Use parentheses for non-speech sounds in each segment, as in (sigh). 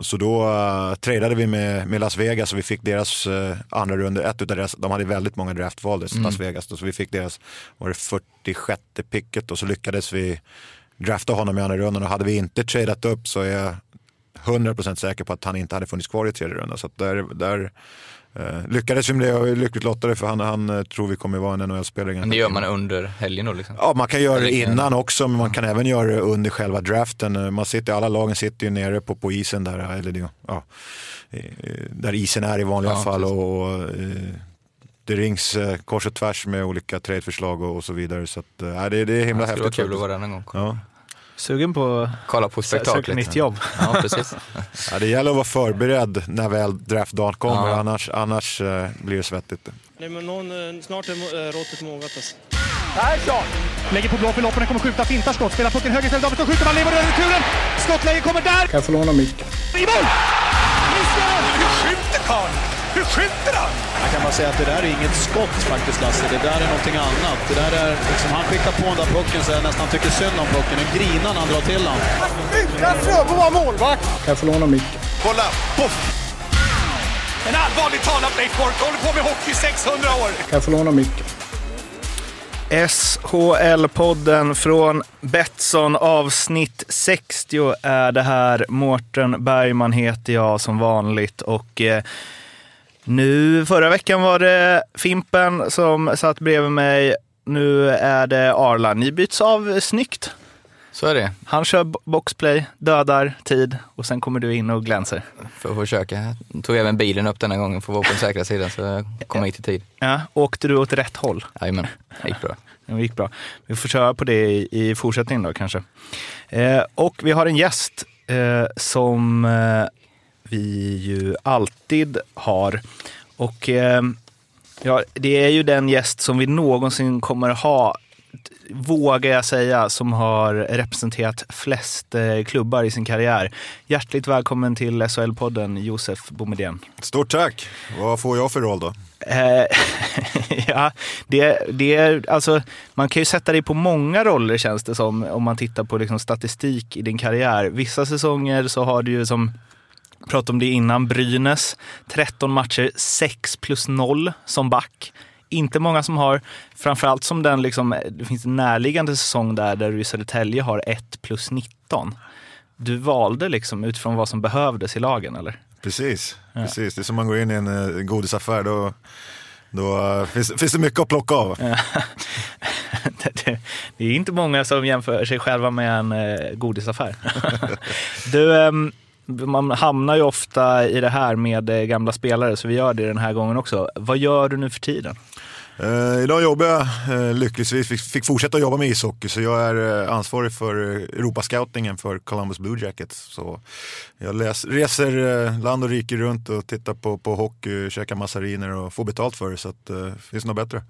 Så då uh, tradade vi med, med Las Vegas och vi fick deras uh, andra runda, ett utav deras, de hade väldigt många draftval, mm. Las Vegas, då, så vi fick deras, var det 46 picket och så lyckades vi drafta honom i andra rundan och hade vi inte tradat upp så är jag 100% säker på att han inte hade funnits kvar i tredje rundan. Så där, där uh, lyckades vi med det och är lyckligt lottade för han, han uh, tror vi kommer vara en NHL-spelare. Men det gör man under helgen då? Liksom. Ja, man kan göra det innan också, men man kan även göra det under själva draften. Eh, man sitter, alla lagen sitter ju nere på, på isen där, eller ja, där isen är i vanliga ja, fall. Och, och det rings eh, kors och tvärs med olika tradeförslag och, och så vidare. Så att, äh, det, det är himla häftigt. Det skulle vara kul att vara där någon gång. Ja. Sugen på Kolla på spektaklet. Söka nytt jobb. Ja, precis. (laughs) ja, det gäller att vara förberedd när väl draftdagen kommer, ja. annars, annars uh, blir det svettigt. Nej, men någon, snart är råttet mogat alltså. Persson! Lägger på blå för loppen, kommer skjuta, fintar skott, spelar pucken höger istället, Davidsson skjuter, man lever över returen! Skottläge kommer där! Kan jag få låna micken? I mål! Missar! Hur skjuter karln? Hur skjuter han? Jag kan bara säga att det där är inget skott faktiskt, Lasse. Det där är någonting annat. Det där är liksom, han skickar på den där pucken så jag nästan tycker synd om pucken. Nu grinar när han drar till den. Utan Fröbo var målvakt! Kan jag få låna micken? Kolla! Poff! En allvarligt talad Blake Bork håller på med hockey 600 år! Kan jag få låna micken? SHL-podden från Betsson avsnitt 60 är det här. Mårten Bergman heter jag som vanligt och eh, nu, förra veckan var det Fimpen som satt bredvid mig. Nu är det Arla. Ni byts av snyggt. Så är det. Han kör boxplay, dödar tid och sen kommer du in och glänser. För att försöka. Tog även bilen upp denna gången för att vara på den säkra sidan så jag kom hit i tid. Ja, åkte du åt rätt håll? Jajamän, det gick bra. (laughs) Det gick bra. Vi får köra på det i, i fortsättningen då kanske. Eh, och vi har en gäst eh, som eh, vi ju alltid har. Och eh, ja, det är ju den gäst som vi någonsin kommer ha, vågar jag säga, som har representerat flest eh, klubbar i sin karriär. Hjärtligt välkommen till SHL-podden, Josef Boumedienne. Stort tack! Vad får jag för roll då? Eh, (laughs) ja, det, det är, alltså, man kan ju sätta dig på många roller känns det som, om man tittar på liksom, statistik i din karriär. Vissa säsonger så har du ju som pratade om det innan, Brynäs. 13 matcher, 6 plus 0 som back. Inte många som har, framförallt som den liksom, det finns en närliggande säsong där, där du i Södertälje har 1 plus 19. Du valde liksom utifrån vad som behövdes i lagen eller? Precis, ja. precis. Det är som man går in i en uh, godisaffär, då, då uh, finns, finns det mycket att plocka av. (laughs) det, det, är inte många som jämför sig själva med en uh, godisaffär. (laughs) du, um, man hamnar ju ofta i det här med eh, gamla spelare, så vi gör det den här gången också. Vad gör du nu för tiden? Uh, idag jobbar jag uh, lyckligtvis, fick, fick fortsätta jobba med ishockey, så jag är uh, ansvarig för Europascoutingen för Columbus Blue Jackets. Så jag läs, reser uh, land och rike runt och tittar på, på hockey, käkar massariner och får betalt för det, så att, finns det något bättre.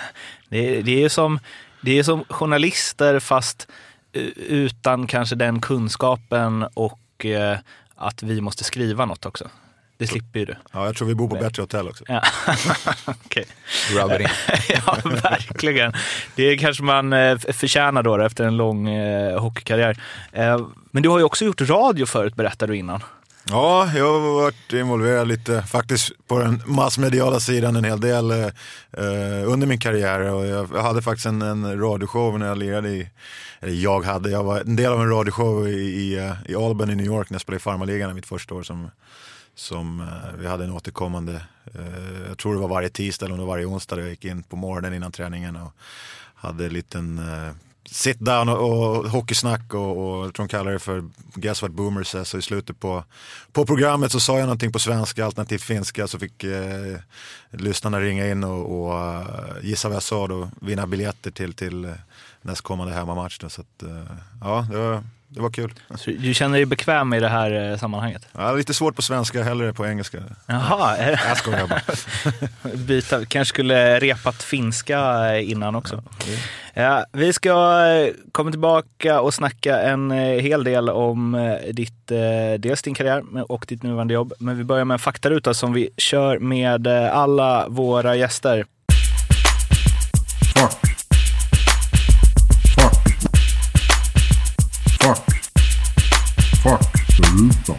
(laughs) det, det, är som, det är som journalister fast utan kanske den kunskapen och att vi måste skriva något också. Det slipper ju du. Ja, jag tror vi bor på bättre hotell också. Ja. (laughs) okay. Rub (laughs) ja, verkligen. Det kanske man eh, förtjänar då efter en lång eh, hockeykarriär. Eh, men du har ju också gjort radio förut, berättade du innan. Ja, jag har varit involverad lite faktiskt på den massmediala sidan en hel del eh, eh, under min karriär. Och jag, jag hade faktiskt en, en radioshow när jag lirade i, eller jag hade, jag var en del av en radioshow i, i, eh, i Albany, New York när jag spelade i farmarligan mitt första år som, som eh, vi hade en återkommande, eh, jag tror det var varje tisdag eller varje onsdag jag gick in på morgonen innan träningen och hade en liten eh, sit down och, och hockeysnack och, och jag tror de kallar det för Guess what boomers says. Så i slutet på, på programmet så sa jag någonting på svenska alternativt finska så fick eh, lyssnarna ringa in och, och uh, gissa vad jag sa då, vinna biljetter till, till eh, nästkommande hemmamatch. Då, så att, uh, ja, det var, det var kul. Så du känner dig bekväm i det här eh, sammanhanget? Ja, lite svårt på svenska, hellre på engelska. Jaha. Jag skojar bara. (laughs) Byta, kanske skulle repat finska innan också. Ja, ja, vi ska eh, komma tillbaka och snacka en eh, hel del om ditt, dels din karriär och ditt nuvarande jobb. Men vi börjar med en faktaruta som vi kör med alla våra gäster. Faktarutan.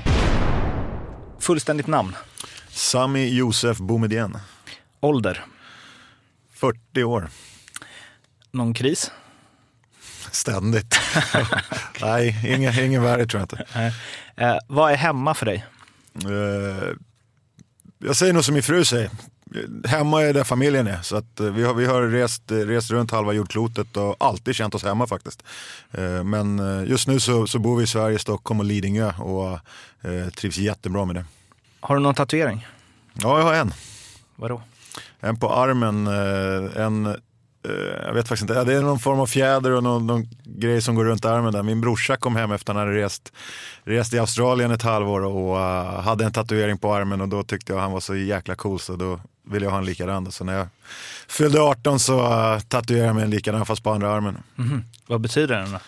Fullständigt namn. Sami Josef Boumedienne, Ålder. 40 år. Någon kris? Ständigt. (laughs) Nej, ingen, ingen värre tror jag inte. Eh, vad är hemma för dig? Eh, jag säger nog som min fru säger. Hemma är där familjen är. Så att eh, vi, har, vi har rest, rest runt halva jordklotet och alltid känt oss hemma faktiskt. Eh, Men eh, just nu så, så bor vi i Sverige, Stockholm och Lidingö och eh, trivs jättebra med det. Har du någon tatuering? Ja, jag har en. Vadå? En på armen, eh, en, eh, jag vet faktiskt inte, det är någon form av fjäder och någon, någon grej som går runt armen där. Min brorsa kom hem efter att han hade rest, rest i Australien ett halvår och eh, hade en tatuering på armen och då tyckte jag han var så jäkla cool så då ville jag ha en likadan. Så när jag fyllde 18 så uh, tatuerade jag mig en likadan fast på andra armen. Mhm. Vad betyder den då?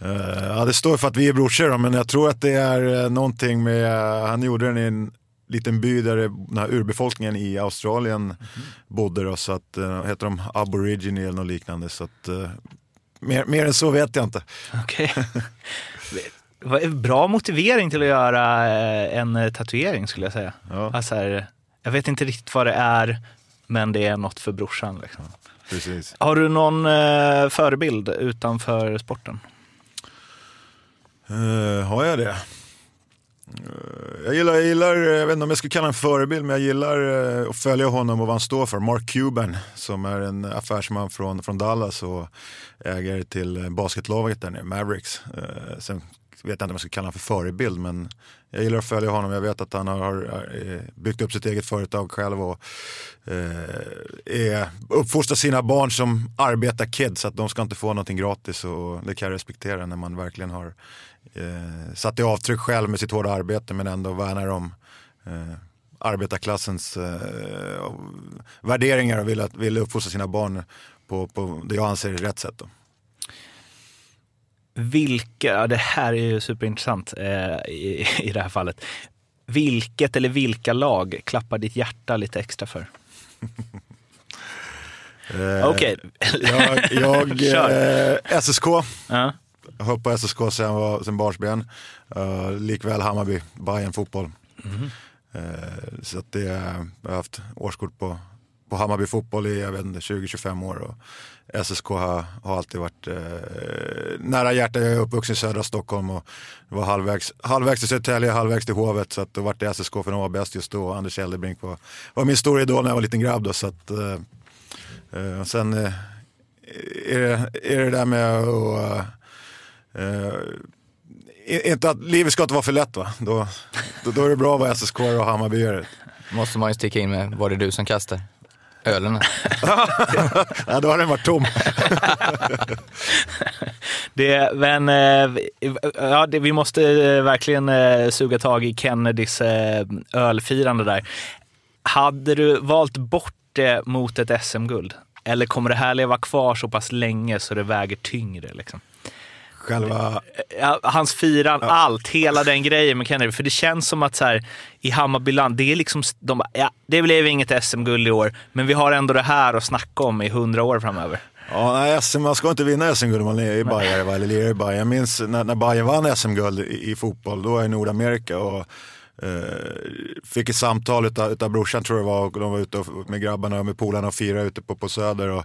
Eh, ja, det står för att vi är brorsor men jag tror att det är uh, någonting med, uh, han gjorde den i en liten by där det, den här urbefolkningen i Australien bodde då, så att, uh, heter de aborigine eller något liknande. Så att, uh, mer, mer än så vet jag inte. Okej. (laughs) Är bra motivering till att göra en tatuering skulle jag säga. Ja. Alltså här, jag vet inte riktigt vad det är, men det är något för brorsan. Liksom. Precis. Har du någon eh, förebild utanför sporten? Uh, har jag det? Eh, jag gillar, jag gillar, jag vet inte om jag skulle kalla honom förebild, men jag gillar eh, att följa honom och vad han står för. Mark Cuban, som är en affärsman från, från Dallas och ägare till basketlaget där nere, Mavericks. Sen vet jag inte om jag ska kalla honom för förebild, men jag gillar att följa honom. Jag vet att han har, har eh, byggt upp sitt eget företag själv och eh, uppfostrar sina barn som arbetarkids, så att de ska inte få någonting gratis och det kan jag respektera när man verkligen har eh, satt i avtryck själv med sitt hårda arbete men ändå värnar om eh, arbetarklassens eh, värderingar och vill, att, vill uppfostra sina barn på, på det jag anser är rätt sätt. Då. Vilka, det här är ju superintressant eh, i, (laughs) i det här fallet. Vilket eller vilka lag klappar ditt hjärta lite extra för? (laughs) Eh, Okej. Jag, jag (laughs) eh, SSK, Ja. jag har på SSK sen, var- sen barnsben. Uh, likväl Hammarby, Bayern fotboll. Eh, så att det, jag har haft årskort på, på Hammarby fotboll i 20-25 år. Och SSK har, har alltid varit eh, nära hjärtat. Jag är uppvuxen i södra Stockholm och var halvvägs, halvvägs till Södertälje, halvvägs till Hovet. Så att då vart det SSK för de var bäst just då. Anders Eldebrink var, var min stora idol när jag var liten grabb. Då, så att, eh, eh sen eh, är, det, är det där med att eh, eh, inte att livet ska inte vara för lätt va? Då, då, då är det bra att vara SSK och Hammarbyare. Måste man ju sticka in med, var det du som kastade ölen? (laughs) ja, då har den varit tom. (laughs) Det, men eh, ja, det, vi måste eh, verkligen eh, suga tag i Kennedys ölfirande där. Hade du valt bort det mot ett SM-guld? Eller kommer det här leva kvar så pass länge så det väger tyngre? Liksom? Själva, Ja, hans firan, allt, hela den grejen med Kennedy. För det känns som att så här, i Hammarbyland, det är liksom, de, bara, ja, det blev inget SM-guld i år, men vi har ändå det här att snacka om i hundra år framöver. ja, nej, SM, man ska inte vinna SM-guld om man är i Bayern eller lirar i Bayern. Jag minns när, när Bayern vann SM-guld i, i fotboll, då var jag i Nordamerika och eh, fick ett samtal utav, utav brorsan tror jag var, och de var ute och, med grabbarna och med polarna och firade ute på, på Söder. Och,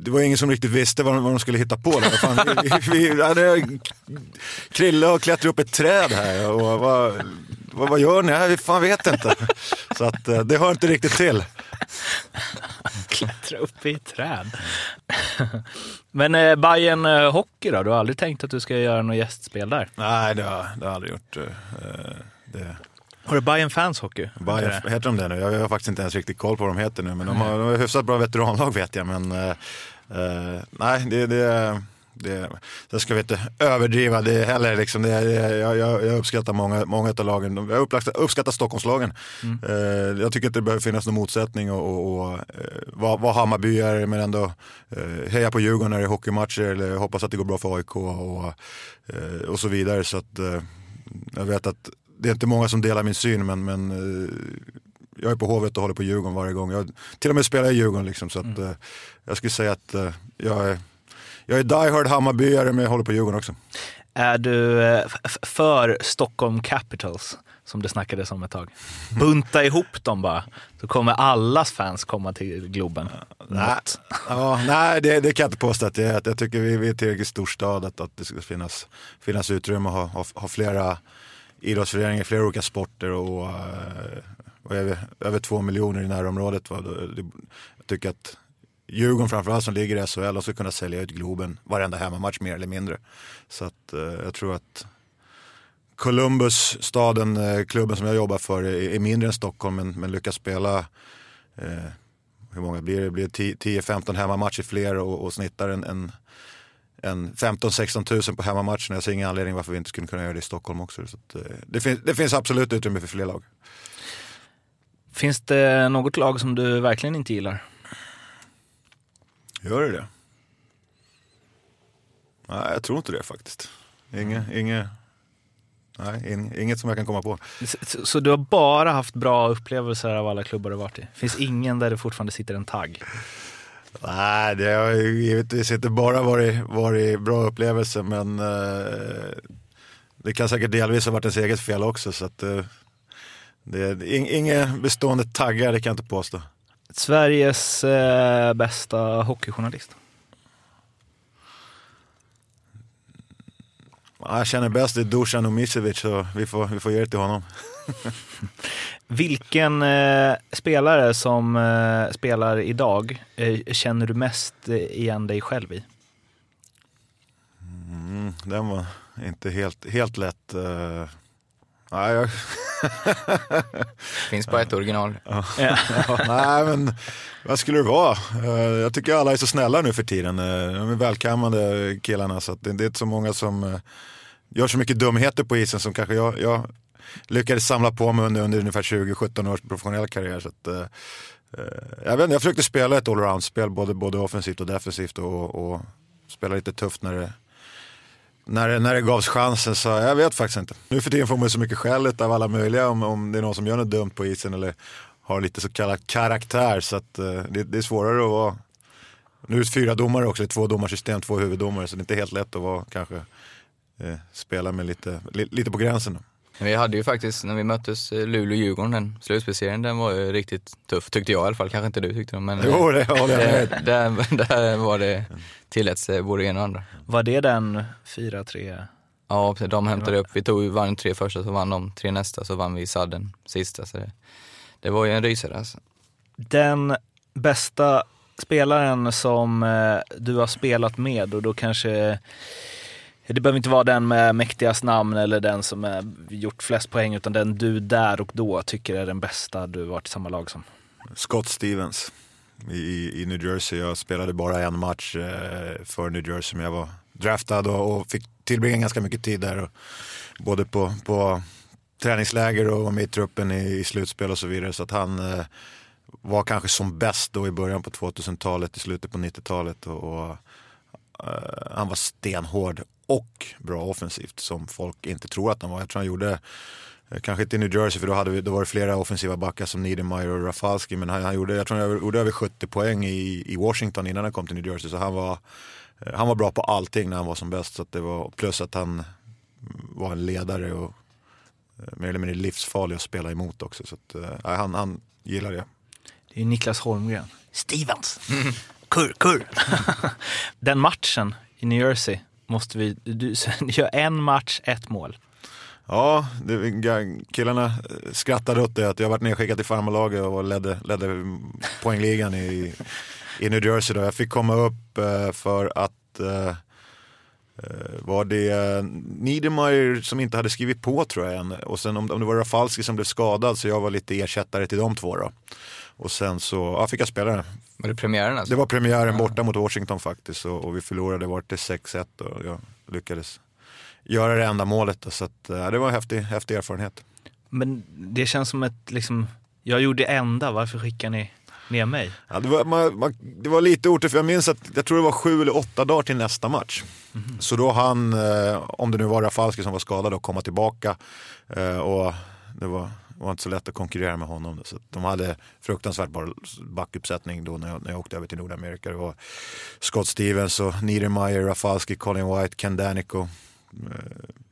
det var ingen som riktigt visste vad de, vad de skulle hitta på. Där. Fan, vi, vi, hade Krille och klättra upp ett träd här. Och vad, vad, vad gör ni? Jag fan vet inte. Så att, eh, det hör inte riktigt till. Klättra upp i ett träd. men eh, Bayern eh, Hockey då? Du har aldrig tänkt att du ska göra något gästspel där? Nej, det har, det har jag aldrig gjort. eh, Det, Har du Bayern Fans Hockey? Bayern, Heter de det nu? Jag har faktiskt inte ens riktigt koll på vad de heter nu. Men de har, de har hyfsat bra veteranlag vet jag. Men eh, eh, nej, det, det, det, det ska vi inte överdriva det heller. Liksom det, jag, jag, jag uppskattar många, många av lagen. Jag uppskattar, uppskattar Stockholmslagen. Eh, jag tycker inte det behöver finnas någon motsättning och, och, och eh, vara var Hammarbyare men ändå eh, heja på Djurgården när det är hockeymatcher eller hoppas att det går bra för AIK och, eh, och så vidare. Så att, jag vet att det är inte många som delar min syn men, men eh, jag är på Hovet och håller på Djurgården varje gång. Jag till och med spelar i Djurgården liksom, så att, eh, jag skulle säga att eh, jag är jag är diehard Hammarbyare men jag håller på Djurgården också. Är du för Stockholm Capitals? som det snackades om ett tag. (laughs) Bunta ihop dem bara, så kommer allas fans komma till Globen. Nej, ja, nej det, det kan jag inte påstå att det är. Jag tycker vi, vi är tillräckligt stor stad att, att det ska finnas, finnas utrymme att ha, ha, ha flera idrottsföreningar, flera olika sporter och, eh, och över, över två miljoner i närområdet. Va? Jag tycker att Djurgården framförallt som ligger i SHL ska kunna sälja ut Globen varenda hemmamatch mer eller mindre. Så att eh, jag tror att Columbus, staden, eh, klubben som jag jobbar för, är, är mindre än Stockholm men, men lyckas spela eh, hur många blir det? Det blir 10-15 hemmamatcher fler och, och snittar en, en, en 15-16 tusen på hemmamatcherna. Jag ser ingen anledning varför vi inte skulle kunna göra det i Stockholm också. Så att, eh, det, finns, det finns absolut utrymme för fler lag. Finns det något lag som du verkligen inte gillar? Gör det det? Nej, jag tror inte det faktiskt. Inge, inge, nej, in, inget som jag kan komma på. Så, så, du har bara haft bra upplevelser av alla klubbar du varit i? Finns ingen där det fortfarande sitter en tagg? Nej, det har ju givetvis inte bara varit, varit bra upplevelser men eh, det kan säkert delvis ha varit ens eget fel också. Så att, eh, det är inga bestående taggar, det kan jag inte påstå. Sveriges eh, bästa hockeyjournalist? Jag känner bäst i Dusan Omicevic så vi får, vi får ge det till honom. (laughs) Vilken eh, spelare som eh, spelar idag eh, känner du mest eh, igen dig själv i? Mm, den var inte helt, helt lätt. Nej, jag... Finns bara ett original. ja. nej, men vad skulle det vara? Uh, jag tycker alla är så snälla nu för tiden. Uh, de är välkammade killarna så det, det, är inte så många som gör så mycket dumheter på isen som kanske jag, jag lyckades samla på mig under, under ungefär 20-17 års professionell karriär. Så att, jag, vet, jag försökte spela ett allround-spel, både, både offensivt och defensivt och, och spela lite tufft när det, när, det, när det gavs chansen. Så jag vet faktiskt inte. Nu för tiden får man så mycket skäll av alla möjliga om, om det är någon som gör något dumt på isen eller har lite så kallad karaktär. Så att, eh, det, det, är svårare att vara nu är det fyra domare också, det är två domarsystem, två huvuddomare, så det är inte helt lätt att vara kanske eh, spela med lite, li, lite på gränsen. Vi hade ju faktiskt, när vi möttes, eh, Luleå-Djurgården, den slutspelsserien, den var ju riktigt tuff. Tyckte jag i alla fall, kanske inte du tyckte det. Men jo, det håller jag med. (laughs) Där, där var det tilläts eh, både ena och andra. Var det den 4-3? Ja, de hämtade upp. Vi tog, vann tre första, så vann de tre nästa, så vann vi sadden sista. Så det, det var ju en rysare alltså. Den bästa spelaren som eh, du har spelat med och då kanske det behöver inte vara den med mäktigast namn eller den som är gjort flest poäng utan den du där och då tycker är den bästa du varit i samma lag som. Scott Stevens i, i New Jersey. Jag spelade bara en match eh, för New Jersey men jag var draftad och, och fick tillbringa ganska mycket tid där. Och, både på, på träningsläger och var med i truppen i, i slutspel och så vidare. Så att han eh, var kanske som bäst då i början på 2000-talet, i slutet på 90-talet. Och, och han var stenhård och bra offensivt som folk inte tror att han var. Jag tror han gjorde, eh, kanske inte i New Jersey för då, hade vi, då var det flera offensiva backar som Niedermayer och Rafalski men han, han, gjorde, jag tror han gjorde över 70 poäng i, i Washington innan han kom till New Jersey så han var, eh, han var bra på allting när han var som bäst. Så det var, plus att han var en ledare och mer eller mindre livsfarlig att spela emot också. Så att, äh, han, han gillar det. Det är Niklas Holmgren. Stevens. (laughs) Kurr, kurr. (laughs) Den matchen i New Jersey måste vi, du, (laughs) gör en match, ett mål. Ja, det, killarna skrattade åt det att jag varit nedskickad till farmarlaget och ledde, ledde poängligan i, i New Jersey. Då. Jag fick komma upp eh, för att eh, eh, var det Niedermayer som inte hade skrivit på tror jag än. Och sen om, om det var Rafalski som blev skadad så jag var lite ersättare till de två då. Och sen så ja, fick jag spela den. Var det premiären alltså? Det var premiären ja. borta mot Washington faktiskt och, och vi förlorade, var det 6-1 och jag lyckades göra det enda målet. Så att, ja, det var en häftig, häftig erfarenhet. Men det känns som ett, liksom, jag gjorde enda, varför skickar ni ner mig? Ja, det, var, man, man, det var lite otur, för jag minns att jag tror det var sju eller åtta dagar till nästa match. Mm. Så då han, eh, om det nu var Rafalski som var skadad, att komma tillbaka. Eh, och det var det var inte så lätt att konkurrera med honom. Så de hade fruktansvärt bra backuppsättning då när jag, när jag åkte över till Nordamerika. Det var Scott Stevens och Niedermeyer, Rafalski, Colin White, Ken Danico. Eh,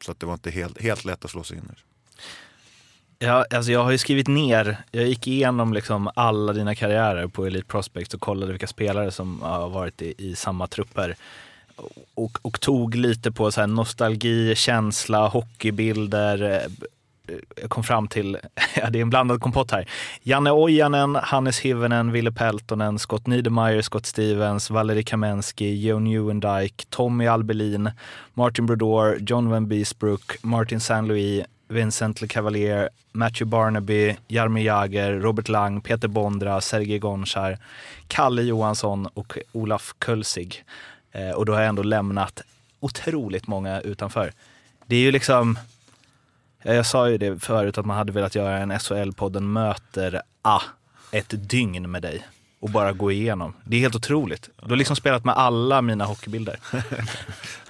så att det var inte helt, helt lätt att slå sig in. Ja, alltså jag har ju skrivit ner, jag gick igenom liksom alla dina karriärer på Elite Prospects och kollade vilka spelare som har varit i, i samma trupper. Och, och tog lite på så här nostalgi, känsla, hockeybilder. Eh, jag kom fram till, (laughs) ja det är en blandad kompott här. Janne Ojanen, Hannes Hivenen, Ville Peltonen, Scott Niedermayer, Scott Stevens, Valeri Kamensky, Joe Newendike, Tommy Albelin, Martin Brodeur, John Van Beesbrook, Martin Saint-Louis, Vincent LeCavalier, Matthew Barnaby, Jaromir Jagr, Robert Lang, Peter Bondra, Sergej Gonchar, Kalle Johansson och Olaf Kölsig. Eh, och då har jag ändå lämnat otroligt många utanför. Det är ju liksom, jag sa ju det förut att man hade velat göra en SHL-podden möter A, ett dygn med dig och bara gå igenom. Det är helt otroligt. Du har liksom spelat med alla mina hockeybilder. (laughs)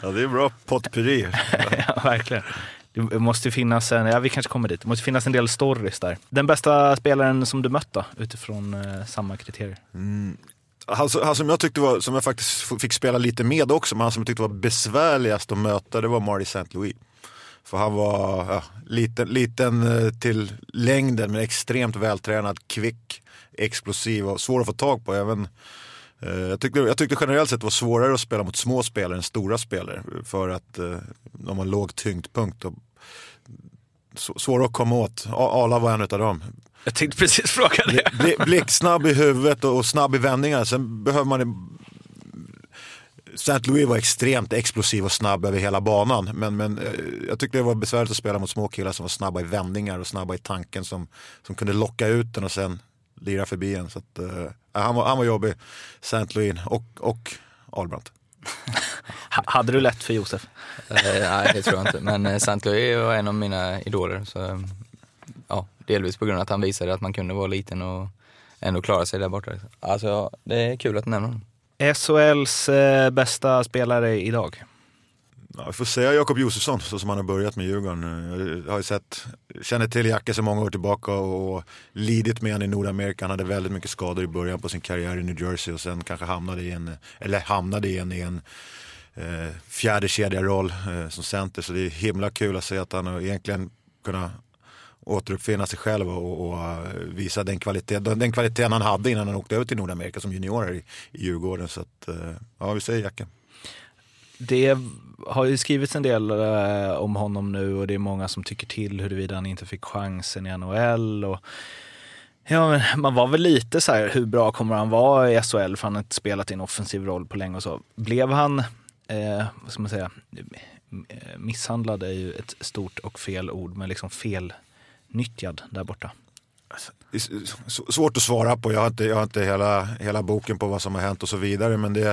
Ja, det är bra potpurri. (laughs) ja, verkligen. Det måste finnas en, ja vi kanske kommer dit, det måste finnas en del stories där. Den bästa spelaren som du mött då, utifrån eh, samma kriterier? Han, som- han som jag tyckte var, som jag faktiskt fick spela lite med också, men han som jag tyckte var besvärligast att möta, det var Marty St. Louis. För han var ja, liten, liten eh, till längden, men extremt vältränad, kvick, explosiv och svår att få tag på. Även, eh, jag, tyckte, jag tyckte generellt sett det var svårare att spela mot små spelare än stora spelare. För att eh, de har låg tyngdpunkt. Och, svåra att komma åt. Ala var en av dem. Jag tänkte precis fråga det. Bli- Blixtsnabb i huvudet och, och snabb i vändningar. Sen behöver man... St. Louis var extremt explosiv och snabb över hela banan. Men, men eh, jag tyckte det var besvärligt att spela mot små killar som var snabba i vändningar och snabba i tanken. Som, som kunde locka ut den och sen lira förbi en. Så att, eh, han, var, han var jobbig, St. Louis och, och Ahlbrandt. (laughs) Ha- Hade du lätt för Josef? Eh, nej, det tror jag inte. Men eh, St. Louis var en av mina idoler. Så, ja, delvis på grund av att han visade att man kunde vara liten och ändå klara sig där borta. Alltså, ja, det är kul att du nämner honom. SHLs eh, bästa spelare idag? Ja, vi får säga Jakob Josefsson så som han har börjat med Djurgården. Jag har ju sett, känner till Jacke så många år tillbaka och lidit med honom i Nordamerika. Han hade väldigt mycket skador i början på sin karriär i New Jersey och sen kanske hamnade i en, eller hamnade i en, i en eh, fjärde kedja-roll eh, som center. Så det är himla kul att se att han har egentligen kunnat återuppfinna sig själv och, och eh, visa den, kvalitet, den kvaliteten han hade innan han åkte över till Nordamerika som junior i, i Djurgården. Så att, eh, ja, vi säger Jacke. Det har ju skrivits en del eh, om honom nu och det är många som tycker till huruvida han inte fick chansen i NHL. Och, ja, men man var väl lite så här, hur bra kommer han vara i SHL för han har inte spelat i en offensiv roll på länge och så. Blev han, eh, vad ska man säga, misshandlad är ju ett stort och fel ord, men liksom fel felnyttjad där borta. S- svårt att svara på. Jag har inte, jag har inte hela, hela boken på vad som har hänt och så vidare. Men det, är,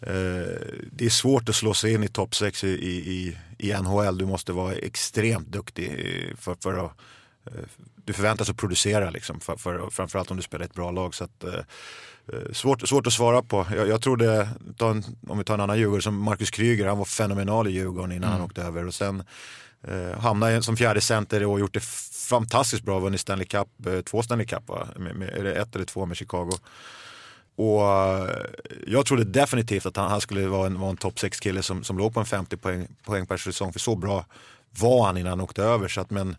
eh, det är svårt att slå sig in i topp 6 i, i, i NHL. Du måste vara extremt duktig eh, för, för att eh, du förväntas att producera liksom, för, för, framförallt om du spelar ett bra lag. Så att, eh, svårt, svårt att svara på. Jag, jag en, om vi tar en annan Djurgården som Marcus Kryger, han var fenomenal i Djurgården innan han åkte över. Och sen eh, hamnade som fjärde center och gjort det fantastiskt bra, vunnit Stanley Cup, eh, två Stanley Cup va? Med, med, är det ett eller två med Chicago. Och eh, jag trodde definitivt att han, han skulle vara en, vara en topp 6 kille som, som låg på en 50 poäng, poäng per säsong, för så bra var han innan han åkte över. Så att, men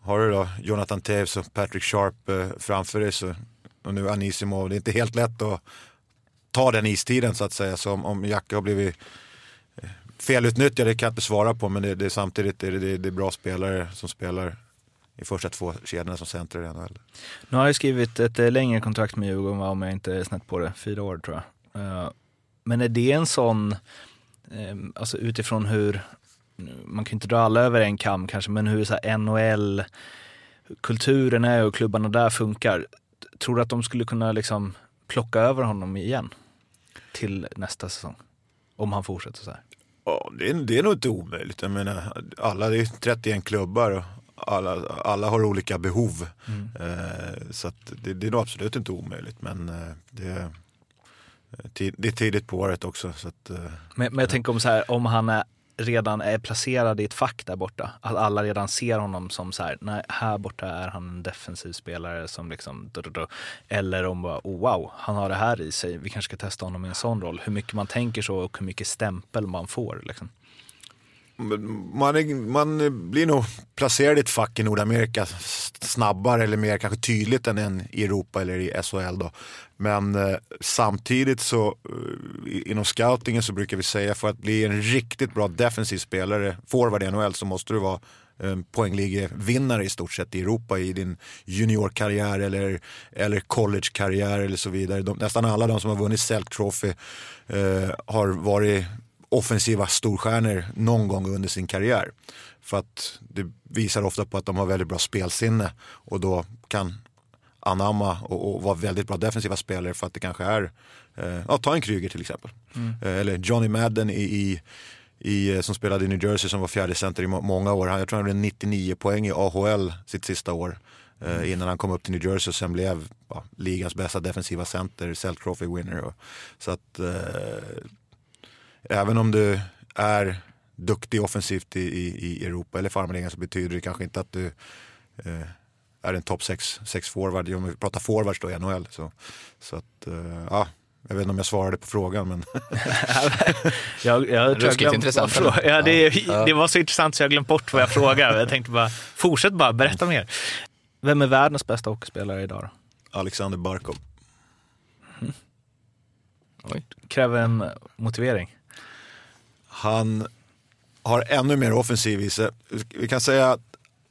har du då Jonathan Taves och Patrick Sharp eh, framför dig så, och nu Anisimov, det är inte helt lätt att ta den istiden så att säga. Så om, om Jacke har blivit Felutnyttjade kan jag inte svara på, men det, det är samtidigt är det, det, det är bra spelare som spelar i första två kedjorna som center i NHL. Nu har jag skrivit ett eh, längre kontrakt med Djurgården, va, om jag inte är snett på det, fyra år tror jag. Eh, men är det en sån, ehm, alltså utifrån hur, man kan inte dra alla över en kam kanske, men hur så här NHL, kulturen är och klubbarna där funkar. Tror du att de skulle kunna liksom plocka över honom igen till nästa säsong? Om han fortsätter så här. Ja, det är, det är nog inte omöjligt. Jag menar, alla, det är 31 klubbar och alla, alla har olika behov. Eh, så det, det är nog absolut inte omöjligt. Men eh, det, är- tid- det är tidigt på året också. Så att, eh, Men, men jag tänker om så här, om han är, redan är placerad i ett fack där borta. Att alla redan ser honom som så här, nej, här borta är han en defensiv spelare som liksom, du, du, eller om bara, oh, wow, han har det här i sig, vi kanske ska testa honom i en sån roll. Hur mycket man tänker så och hur mycket stämpel man får liksom man, är, man blir nog placerad i ett fack i Nordamerika snabbare eller mer kanske tydligt än i Europa eller i SHL. Då. Men eh, samtidigt så eh, inom scoutingen så brukar vi säga för att bli en riktigt bra defensiv spelare, forward i NHL, så måste du vara poängligvinnare i stort sett i Europa i din juniorkarriär eller, eller collegekarriär eller så vidare. De, nästan alla de som har vunnit Selk Trophy eh, har varit offensiva storstjärnor någon gång under sin karriär. För att det visar ofta på att de har väldigt bra spelsinne och då kan anamma och, och vara väldigt bra defensiva spelare för att det kanske är, eh, ja ta en Kryger till exempel. Mm. Eh, eller Johnny Madden i, i, i, eh, som spelade i New Jersey som var fjärde center i många år. Jag tror han hade 99 poäng i AHL sitt sista år. Eh, mm. innan han kom upp till New Jersey och sen blev ja, ligans bästa defensiva center, Selk Trophy winner. Och, så att eh, även om du är duktig offensivt i, i, i Europa eller farmarligan så betyder det kanske inte att du eh, är en topp 6 forward. Om vi pratar forwards då i NHL. Så, så att, eh, ja. Jag vet inte om jag svarade på frågan men... (laughs) jag, jag Ruskigt jag intressant. Ja, det, (laughs) det var så intressant så jag glömde bort vad jag frågade. Jag tänkte bara, fortsätt bara, berätta mer. Vem är världens bästa hockeyspelare idag då? Alexander Barkov. Mm. Kräver en motivering. Han har ännu mer offensiv i sig. Vi kan säga att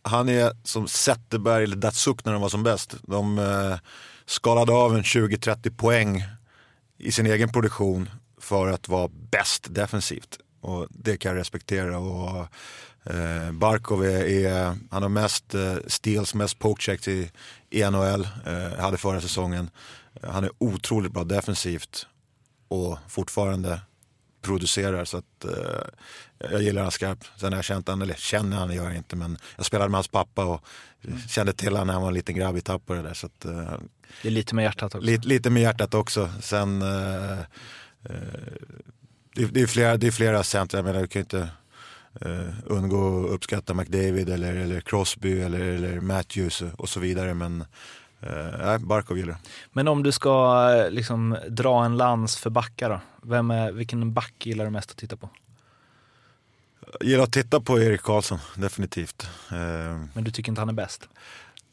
han är som Zetterberg eller Datsuk när de var som bäst. De eh, skalade av en 20-30 poäng i sin egen produktion för att vara bäst defensivt. Och det kan jag respektera. Och, eh, Barkov är, är, han har mest eh, steals, mest pokechecks i, i NHL, eh, hade förra säsongen. Han är otroligt bra defensivt och fortfarande producerar. Så att, eh, jag gillar honom skarpt. Sen har jag känt honom, eller känner han gör jag inte, men jag spelade med hans pappa och mm. kände till honom när han var en liten grabb i Tappara där. Så att, eh, det är lite med hjärtat också. Lite, lite med hjärtat också. Sen, eh, eh det, det, är flera, det är flera center, jag menar du kan inte Uh, undgå att uppskatta McDavid eller, eller Crosby eller, eller Matthews och så vidare. Men uh, Barkov gillar Men om du ska liksom dra en lans för backar då? Vem är, vilken back gillar du mest att titta på? Jag gillar att titta på Erik Karlsson, definitivt. Uh, men du tycker inte han är bäst?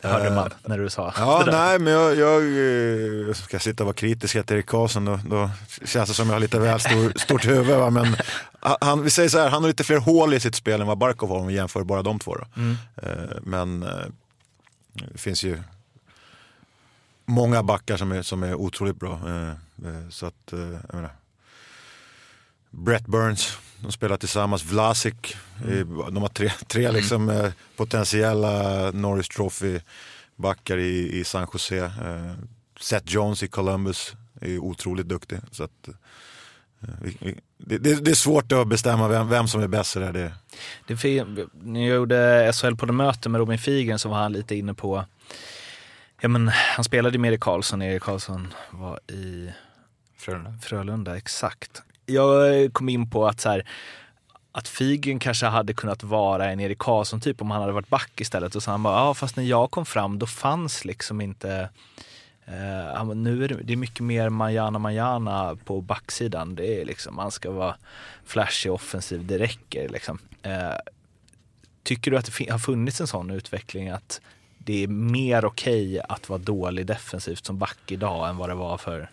Det hörde man när du sa Ja, nej men jag, jag ska sitta och vara kritisk till Erik Karlsson. Då, då känns det som jag har lite väl stor, stort huvud. Va? Men han, vi säger så här, han har lite fler hål i sitt spel än vad Barkov har om vi jämför bara de två. Mm. Men det finns ju många backar som är, som är otroligt bra. Så att, jag menar, Brett Burns, de spelar tillsammans. Vlasic, mm. de har tre, tre mm. liksom, mm. potentiella Norris Trophy-backar i, i San Jose. Eh, Seth Jones i Columbus är otroligt duktig. Så att, eh, det, det, det, är svårt att bestämma vem, vem som är bäst. Där. Det. Det, jag gjorde SHL på det möte med Robin Figren så var han lite inne på, ja men han spelade med Erik Karlsson, Erik Karlsson var i Frölunda. Frölunda, exakt jag kom in på att så här, att Figen kanske hade kunnat vara en Erik Karlsson typ om han hade varit back istället. Och så han bara, ja fast när jag kom fram då fanns liksom inte Uh, nu är det, det, är mycket mer manjana manjana på backsidan. Det är liksom, man ska vara flashig offensiv, det räcker liksom. Uh, tycker du att det har funnits en sån utveckling att det är mer okej okay att vara dålig defensivt som back idag än vad det var för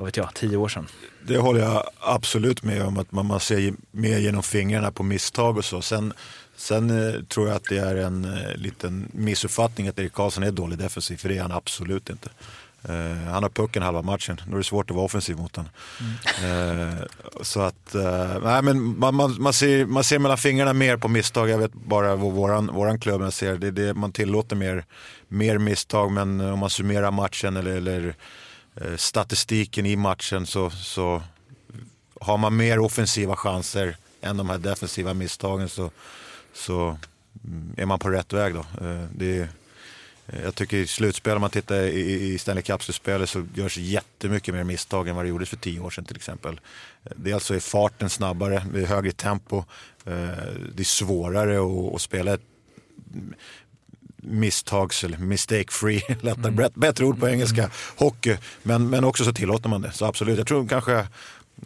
vad vet jag, tio år sedan. Det håller jag absolut med om, att man, man ser mer genom fingrarna på misstag och så. Sen, sen eh, tror jag att det är en eh, liten missuppfattning att Erik Karlsson är dålig defensiv, för det är han absolut inte. Uh, han har pucken halva matchen, då är det svårt att vara offensiv mot honom. Mm. Uh, så att, uh, nej men man, man, man, ser, man ser mellan fingrarna mer på misstag. Jag vet bara vad våran, våran klubb jag ser, det, det, man tillåter mer, mer misstag. Men om man summerar matchen eller, eller Eh, statistiken i matchen så, så har man mer offensiva chanser än de här defensiva misstagen så, så mm, är man på rätt väg. Då. Eh, det är, eh, jag tycker i slutspel, om man tittar i, i Stanley Cup-slutspelet så görs jättemycket mer misstag än vad det gjordes för tio år sedan till exempel. Dels så är alltså farten snabbare, det är högre tempo, det är svårare att, att spela ett misstags eller mistake free, (laughs) lättare, mm. bättre ord på engelska, hockey. Men, men också så tillåter man det. Så absolut, jag tror kanske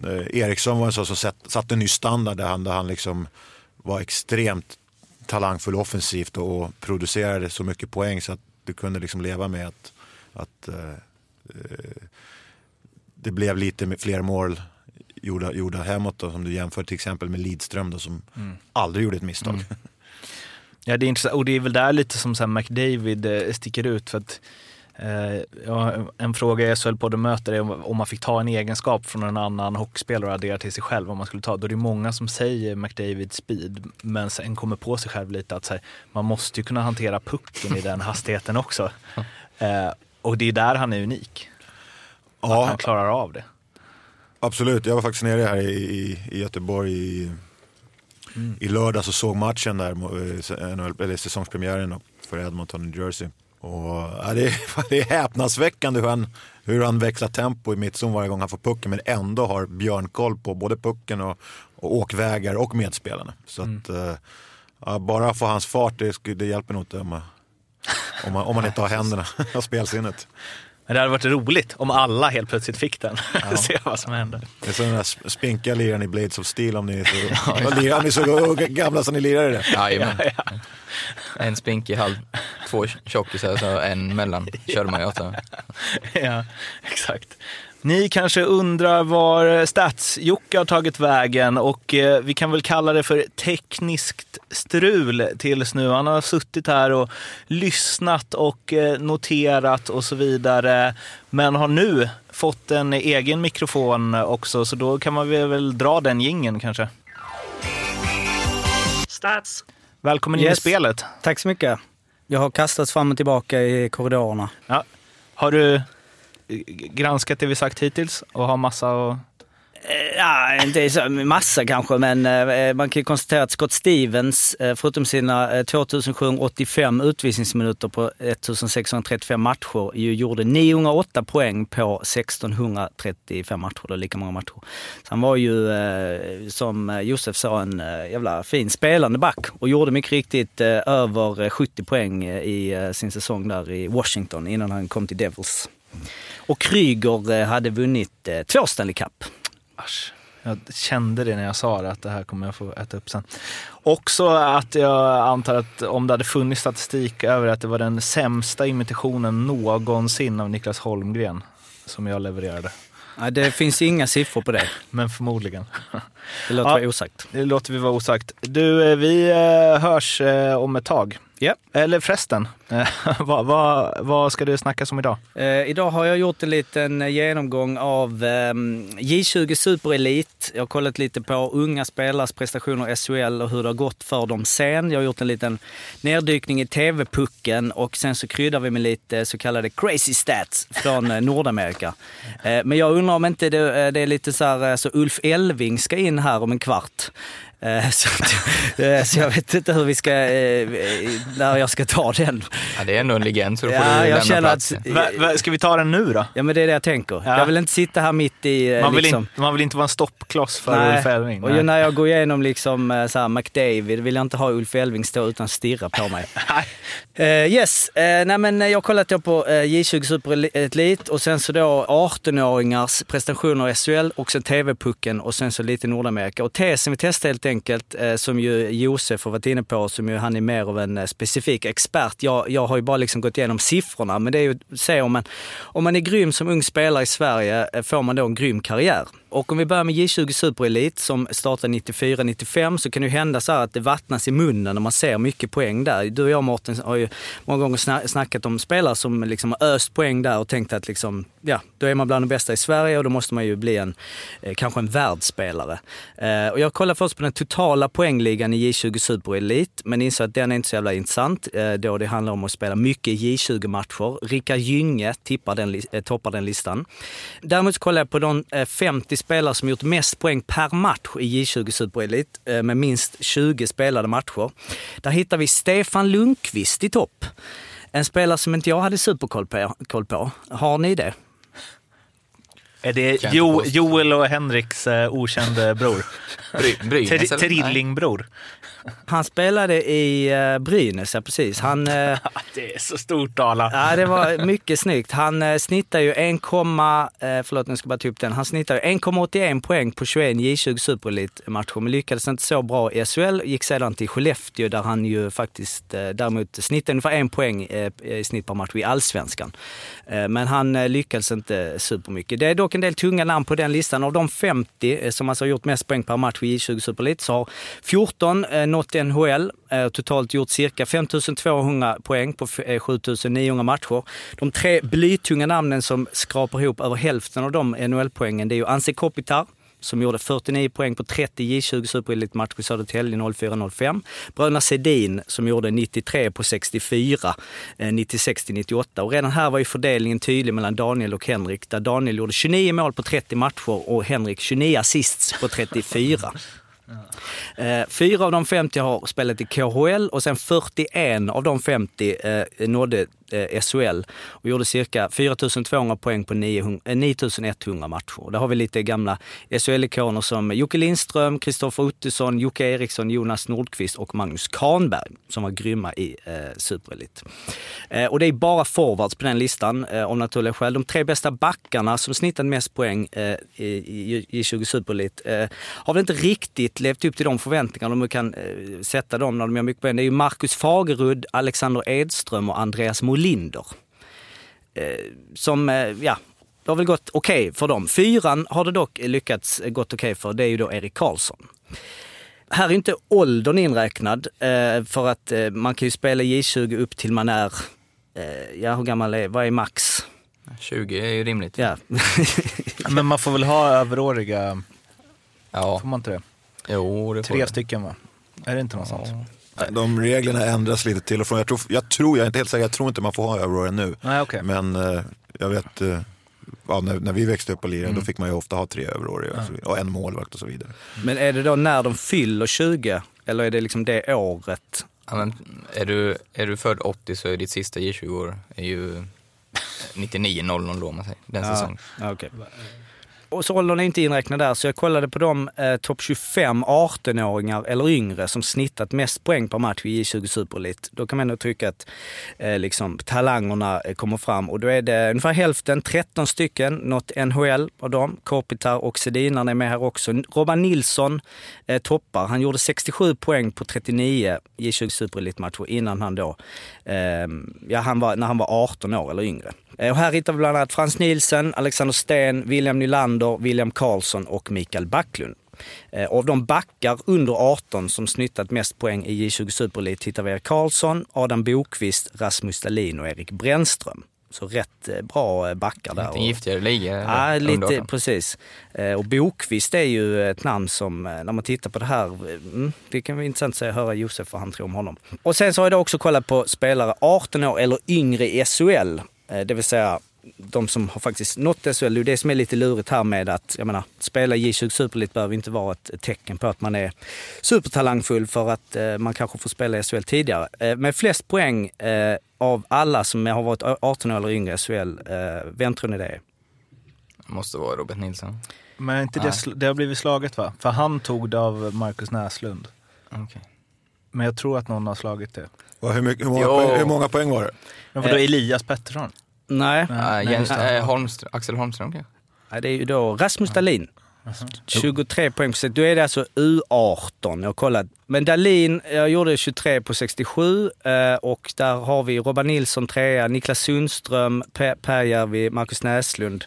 eh, Eriksson var en sån som satt, satte en ny standard där han, där han liksom var extremt talangfull offensivt och, och producerade så mycket poäng så att du kunde liksom leva med att, att eh, eh, det blev lite fler mål gjorda, gjorda hemåt då, som du jämför till exempel med Lidström då, som aldrig gjorde ett misstag. Mm. Ja, det är intressant. Och det är väl där lite som så McDavid eh, sticker ut. för att eh, ja, En fråga i SHL-podden möter är om, man fick ta en egenskap från en annan hockeyspelare och addera till sig själv. Om man skulle ta. Då är det många som säger McDavid speed, men sen kommer på sig själv lite att här, man måste ju kunna hantera pucken i den hastigheten också. (laughs) Eh, och det är där han är unik. Att Ja, han klarar av det. Absolut, jag var faktiskt nere här i, i, i Göteborg i, i lördags och såg matchen där, eh, eller säsongspremiären för Edmonton, New Jersey. Och, ja, det, är, (laughs) det är häpnadsväckande hur han, hur han växlar tempo i mittzon varje gång han får pucken men ändå har björnkoll på både pucken och, och åkvägar och medspelarna. Så att, eh, ja, bara få hans fart, det, det hjälper nog inte om man, om man, om man inte har (laughs) händerna (laughs) och spelsinnet. Men det hade varit roligt om alla helt plötsligt fick den. (laughs) Se vad som händer. Det är som den där sp- spinkiga liraren i Blades of Steel om ni är så, (laughs) lirar- om ni är så gamla som ni lirade det. Jajamän. En spinkig halv, två tjockisar så en mellan körde man ju åt. (laughs) ja, exakt. Ni kanske undrar var Stats-Jocke har tagit vägen och eh, vi kan väl kalla det för tekniskt strul tills nu. Han har suttit här och lyssnat och eh, noterat och så vidare. Men har nu fått en egen mikrofon också så då kan man väl dra den gingen kanske. Stats. Välkommen in i spelet. Tack så mycket. Jag har kastats fram och tillbaka i korridorerna. Ja. Har du granskat det vi sagt hittills och har massa och... Eh, ja, inte så massa kanske, men eh, man kan ju konstatera att Scott Stevens, eh, förutom sina 2785 utvisningsminuter på 1635 matcher, ju gjorde 908 poäng på 1635 matcher. Det är lika många matcher. Så han var ju, som Josef sa, en jävla fin spelande back och gjorde mycket riktigt över 70 poäng i sin säsong där i Washington innan han kom till Devils. Och Kryger eh, hade vunnit eh, två Stanley Cup. Asch. Jag kände det när jag sa det, att det här kommer jag få äta upp sen. Också att jag antar att om det hade funnits statistik över att det var den sämsta imitationen någonsin av Niklas Holmgren som jag levererade. Nej, det finns inga siffror på det. Men förmodligen. Det låter Ja. vara osagt. Det låter vi vara osagt. Du, eh, vi hörs om ett tag. Ja. Eller förresten, (laughs) vad, vad, vad ska det snackas om idag? Eh, idag har jag gjort en liten genomgång av eh, J20 Super Elite. Jag har kollat lite på unga spelares prestationer i SHL och hur det har gått för dem sen. Jag har gjort en liten neddykning i TV-pucken och sen så kryddar vi med lite så kallade crazy stats från eh, Nordamerika. Eh, men jag undrar om inte det, eh, det är lite så här, eh, så Ulf Elving ska in här om en kvart. Eh, Så, eh, så jag vet inte hur vi ska, eh, när jag ska ta den. Ja, det är ändå en legend så då får Ja, du jag lämna känner att- Va, va, ska vi ta den nu då? Ja men det är det jag tänker. Ja. Jag vill inte sitta här mitt i Man vill, liksom... inte, man vill inte vara en stoppkloss för Nej. Ulf Elfving. Och ju när jag går igenom liksom så här McDavid vill jag inte ha Ulf Elving stå utan stirra på mig. (laughs) Eh, yes, uh, nej men jag har kollat då på eh, J20 Super Elite och sen så då 18-åringars prestationer i SHL och sen TV-pucken och sen så lite Nordamerika. Och tesen vi testar helt enkelt, enkelt, eh, som ju Josef har varit inne på, som ju han är mer av en eh, specifik expert. Jag, jag har ju bara liksom gått igenom siffrorna, men det är ju att se om man, om man är grym som ung spelare i Sverige, eh, får man då en grym karriär. Och om vi börjar med J20 Super Elite som startade 94-95 så kan det ju hända så här att det vattnas i munnen när man ser mycket poäng där. Du och jag Mårten har ju många gånger snackat om spelare som liksom har öst poäng där och tänkt att liksom, ja, då är man bland de bästa i Sverige och då måste man ju bli en, eh, kanske en världsspelare. Eh, och jag kollade först på den totala poängligan i J20 Super Elite men insåg att den är inte så jävla intressant eh, då det handlar om att spela mycket J20-matcher. Rickard Gynge tippar den, toppar den listan. Däremot så kollar jag på de 50 spelare som gjort mest poäng per match i J20 Super Elite eh, med minst 20 spelade matcher. Där hittar vi Stefan Lundqvist i topp. En spelare som inte jag hade superkoll på. Koll på. Har ni det? Är det jo. Joel och Henriks eh, okände bror? (laughs) Bry, Ter-? Nej. Han spelade i uh, Brynäs, ja precis. Han, (laughs) eh, Det är så stort Dala. ja, det var mycket snyggt. Han snittar ju 1, eh, förlåt nu ska jag bara ta upp den. Han snittar ju 1,81 poäng på 21 J20 Superelit-matcher men lyckades inte så bra i SHL. Gick sedan till Skellefteå där han ju faktiskt däremot snittade ungefär en poäng i snitt per match i Allsvenskan. Eh, Men han eh, lyckades inte supermycket. Det är dock en del tunga namn på den listan. Av de 50 eh, som alltså har gjort mest poäng per match i J20 Superelit så har 14 eh, nått NHL. Eh, totalt gjort cirka 5200 poäng på 7900 eh, matcher. De tre blytunga namnen som skrapar ihop över hälften av de NHL-poängen det är ju Anse Kopitar som gjorde 49 poäng på 30 J20 Superelit-matcher i Södertälje 04-05. Bröderna Sedin som gjorde 93 på 64, 96-98. Eh, och redan här var ju fördelningen tydlig mellan Daniel och Henrik där Daniel gjorde 29 mål på 30 matcher och Henrik 29 assists på 34. Eh, Fyra av de 50 har spelat i KHL och sen 41 av de 50 eh, nådde eh, SHL och gjorde cirka 4200 poäng på 900, 9100 eh, matcher. Där har vi lite gamla SHL-ikoner som Jocke Lindström, Kristoffer Ottosson, Jocke Eriksson, Jonas Nordqvist och Magnus Kahnberg som var grymma i eh, Superelit. Eh, och det är bara forwards på den listan eh, av naturliga skäl. De tre bästa backarna som snittat mest poäng eh, i, i, i 20 Superelit eh, har väl inte riktigt levt upp till de förväntningarna de kan eh, sätta dem när de gör mycket poäng. Det är ju Marcus Fagerud, Alexander Edström och Andreas Molinder. Eh, som, eh, ja, det har väl gått okej för dem. Fyran har det dock lyckats gått okej för. Det är ju då Erik Karlsson. Här är inte åldern inräknad eh, för att man kan ju spela J20 upp till man är, ja hur gammal är, vad är max? 20 är ju rimligt. Ja. Men man får väl ha överåriga, Ja, får man inte det? jo det får Tre det. stycken va? Är det inte något sånt? De reglerna ändras lite till och från. Jag tror, jag, tror, jag är inte helt säker, jag tror inte man får ha Aurora nu. Nej, okej. Men eh, jag vet, eh, ja, när, när vi växte upp och lirade Mm. då fick man ju ofta ha tre överåriga och, så vidare, och en målvakt och så vidare. Men är det då när de fyller 20? Eller är det liksom det året? Ja, men är, du, är du född 80 så är ditt sista J20-år är ju 99-00 då, om man säger. Den säsongen. Ja, okej. Och så åldern är inte inräknad där, så jag kollade på de eh, topp 25 18-åringar eller yngre som snittat mest poäng per match i J20 Super Elite. Då kan man ändå tycka att eh, liksom, talangerna eh, kommer fram och då är det ungefär hälften, 13 stycken, något NHL av dem. Kopitar och Sedinarna är med här också. Robban Nilsson eh, toppar. Han gjorde 67 poäng på 39 J20 Super Elite-matcher innan han då, eh, ja, han var, när han var 18 år eller yngre. Eh, Och här hittar vi bland annat Frans Nielsen, Alexander Sten, William Nylander, William Karlsson och Mikael Backlund. Eh, Av de backar under 18 som snittat mest poäng i J20 Superelit hittar vi Erik Karlsson, Adam Bokvist, Rasmus Dahlin och Erik Brännström. Så rätt eh, bra backar där. Lite giftigare liga. Ja, lite 18. precis. Och Bokvist är ju ett namn som, när man tittar på det här, mm, det kan vara intressant att höra Josef vad han tror om honom. Och sen så har jag då också kollat på spelare 18 år eller yngre i SHL. Eh, Det vill säga de som har faktiskt nått SHL. Det är det som är lite lurigt här med att, jag menar, spela J20 Superelit behöver inte vara ett tecken på att man är supertalangfull för att eh, man kanske får spela i SHL tidigare. Eh, med flest poäng eh, av alla som har varit 18 år eller yngre i SHL, eh, vem tror ni det är? Måste vara Robert Nilsson. Men inte det, det har blivit slaget va? För han tog det av Marcus Näslund. Okej. Men jag tror att någon har slagit det. Och hur, mycket, hur, många poäng, hur många poäng var det? Men vadå, Eh. Elias Pettersson? Nej. Uh, nej, Jens, äh, Holmström, Axel Holmström kanske? Ja, det är ju då Rasmus Dahlin. 23 poäng på 60. Då är det alltså U18. Jag kollat. Men Dahlin, jag gjorde 23 på 67 eh, och där har vi Robban Nilsson trea, Niklas Sundström, Per Perjärvi, Marcus Näslund.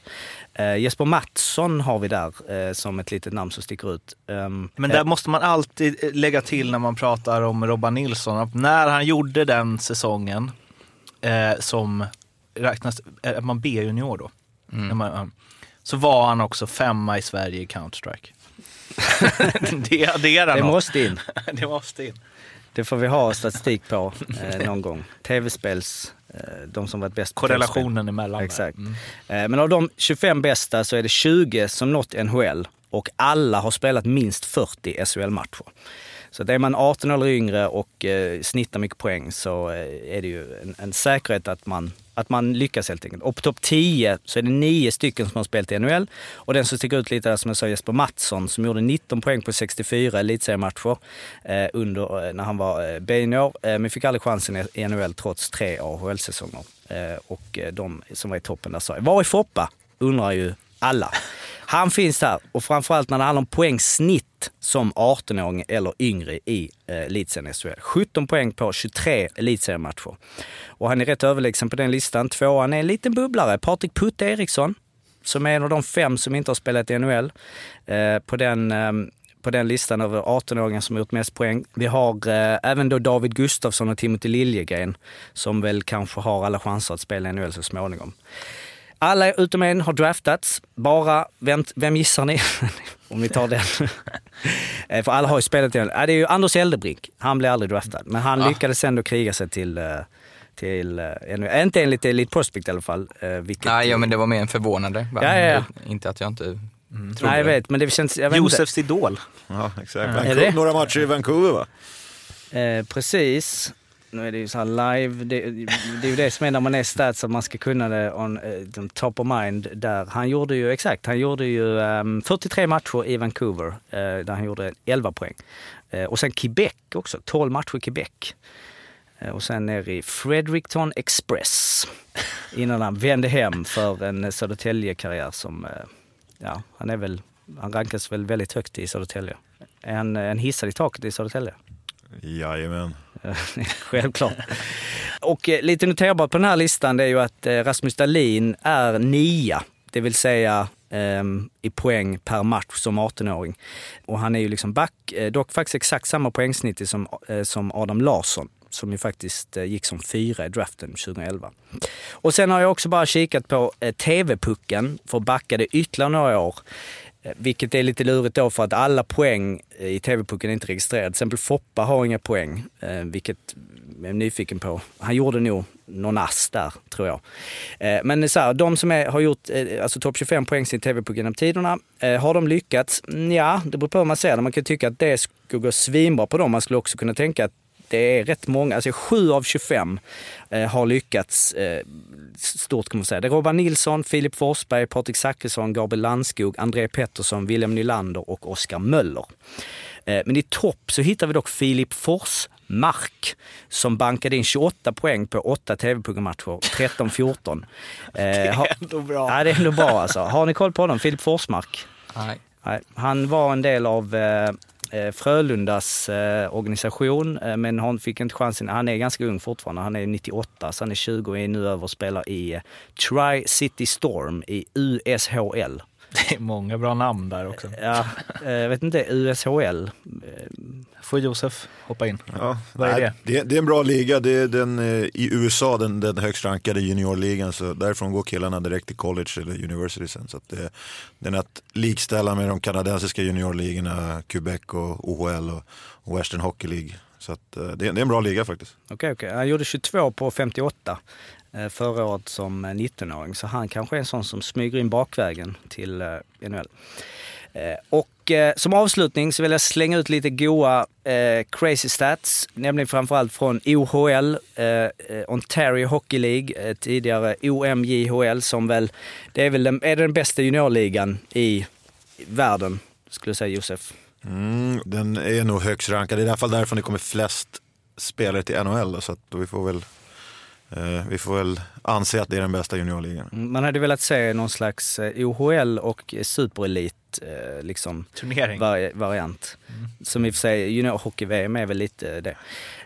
Eh, Jesper Mattsson har vi där eh, som ett litet namn som sticker ut. Um, Men där måste man alltid eh, lägga till när man pratar om Robban Nilsson, att när han gjorde den säsongen eh, som räknas, är man B-junior då, Mm. När man, så var han också femma i Sverige i Counter-Strike. (laughs) det adderar det något. måste in. (laughs) det måste in. Det får vi ha statistik på eh, någon gång. Tv-spels, eh, de som varit bäst. Korrelationen emellan. där. Exakt. Mm. Eh, Men av de 25 bästa så är det 20 som nått NHL och alla har spelat minst 40 SHL-matcher. Så är man 18 eller yngre och eh, snittar mycket poäng så eh, är det ju en, en säkerhet att man att man lyckas helt enkelt. Och på topp 10 så är det nio stycken som har spelat i NHL. Och den som sticker ut lite är som jag sa Jesper Mattsson som gjorde 19 poäng på 64 elitseriematcher eh, under, eh, när han var eh, benår. Eh, men fick aldrig chansen i NHL trots tre AHL-säsonger. Eh, och eh, de som var i toppen där sa jag. Var är Foppa? Undrar ju alla. Han finns där och framförallt när det handlar om poängsnitt som 18-åring eller yngre i eh, elitserien SHL. 17 poäng på 23 elitseriematcher. Och han är rätt överlägsen på den listan. Tvåan är en liten bubblare, Patrik Putte Eriksson, som är en av de fem som inte har spelat i NHL. Eh, på den eh, på den listan över 18-åringar som har gjort mest poäng. Vi har eh, även då David Gustafsson och Timothy Liljegren som väl kanske har alla chanser att spela i NHL så småningom. Alla utom en har draftats. Bara, vem, vem gissar ni? (laughs) Om vi tar den. Eh, För alla har ju spelat den. Det är ju Anders Eldebrink. Han blev aldrig draftad. Men han Ja. lyckades ändå kriga sig till, eh, till eh. Inte enligt Elite Prospect i alla fall. Vilket, Nej, ja, men det var mer en förvånande. Ja, ja, ja. Inte att jag inte trodde Nej, jag vet. Men det känns... Jag vet inte. Josefs idol. Ja, exakt. Vancouver, några matcher i Vancouver va? Eh, precis. Nu är det ju så här live. Det, det är ju det som är när man är stats, att man ska kunna det on uh, top of mind. Där. Han gjorde ju, exakt, han gjorde ju ehm, um, 43 matcher i Vancouver uh, där han gjorde 11 poäng. Uh, och sen Quebec också, 12 matcher i Quebec. Och sen ner i Fredericton Express innan han vände hem för en Södertälje-karriär som, ja, han är väl, han rankas väl väldigt högt i Södertälje. Är han en hissad i taket i Södertälje? Jajamän. Eh, (laughs) självklart. Och eh, lite noterbart på den här listan det är ju att eh, Rasmus Dahlin är nia, det vill säga ehm, i poäng per match som 18-åring. Och han är ju liksom back, dock faktiskt exakt samma poängsnitt som, som Adam Larsson som ju faktiskt gick som fyra i draften 2011. Och sen har jag också bara kikat på TV-pucken för att backa det ytterligare några år. Eh, vilket är lite lurigt då för att alla poäng eh, i TV-pucken är inte registrerade. Till exempel Foppa har inga poäng, eh, vilket jag är nyfiken på. Han gjorde nog någon ass där, tror jag. Men så här, de som är, har gjort alltså topp 25 poäng i TV-pucken genom tiderna, har de lyckats? Ja, det beror på hur man ser det. Man kan tycka att det skulle gå svinbra på dem. Man skulle också kunna tänka att det är rätt många, alltså 7 av 25 eh, har lyckats eh, stort kan man säga. Det är Robban Nilsson, Filip Forsberg, Patrik Zackrisson, Gabriel Landskog, André Pettersson, William Nylander och Oskar Möller. Eh, men i topp så hittar vi dock Filip Forsmark som bankade in 28 poäng på 8 TV-puckmatcher, 13-14. Det är ändå bra. Ja, det är ändå bra alltså. Har ni koll på honom? Filip Forsmark? Nej. Nej, han var en del av eh, Eh, Frölundas eh, organisation, eh, men han fick inte chansen. Han är ganska ung fortfarande. Han är 98, så han är 20 och är nu över och spelar i Tri-City Storm i USHL. Det är många bra namn där också. Ja, eh, jag vet inte, USHL. Får Josef hoppa in? Ja, Vad är nej, det? det? Det är en bra liga. Det är den, eh, I USA den, den högst rankade juniorligan. Så därifrån går killarna direkt till college eller university sen. Så att det, den är att likställa med de kanadensiska juniorligorna, Quebec och OHL och, och Western Hockey League. Så att, eh, det, det är en bra liga faktiskt. Okej, okej. Han gjorde 22 på 58 eh, Eh, förra året som eh, 19-åring. Så han kanske är en sån som smyger in bakvägen till eh, NHL. Och som avslutning så vill jag slänga ut lite goa crazy stats. Nämligen framförallt från OHL, Ontario Hockey League, tidigare OMJHL som väl, det är väl den, är den bästa juniorligan i världen, skulle jag säga Josef. Mm, den är nog högst rankad. I alla fall därifrån det kommer flest spelare till NHL. Så att vi, får väl, Eh, vi får väl anse att det är den bästa juniorligan. Mm, man hade velat se någon slags eh, OHL och superelit eh, liksom Turnering. vari- variant. Som i och för sig, juniorhockey-VM är väl lite det.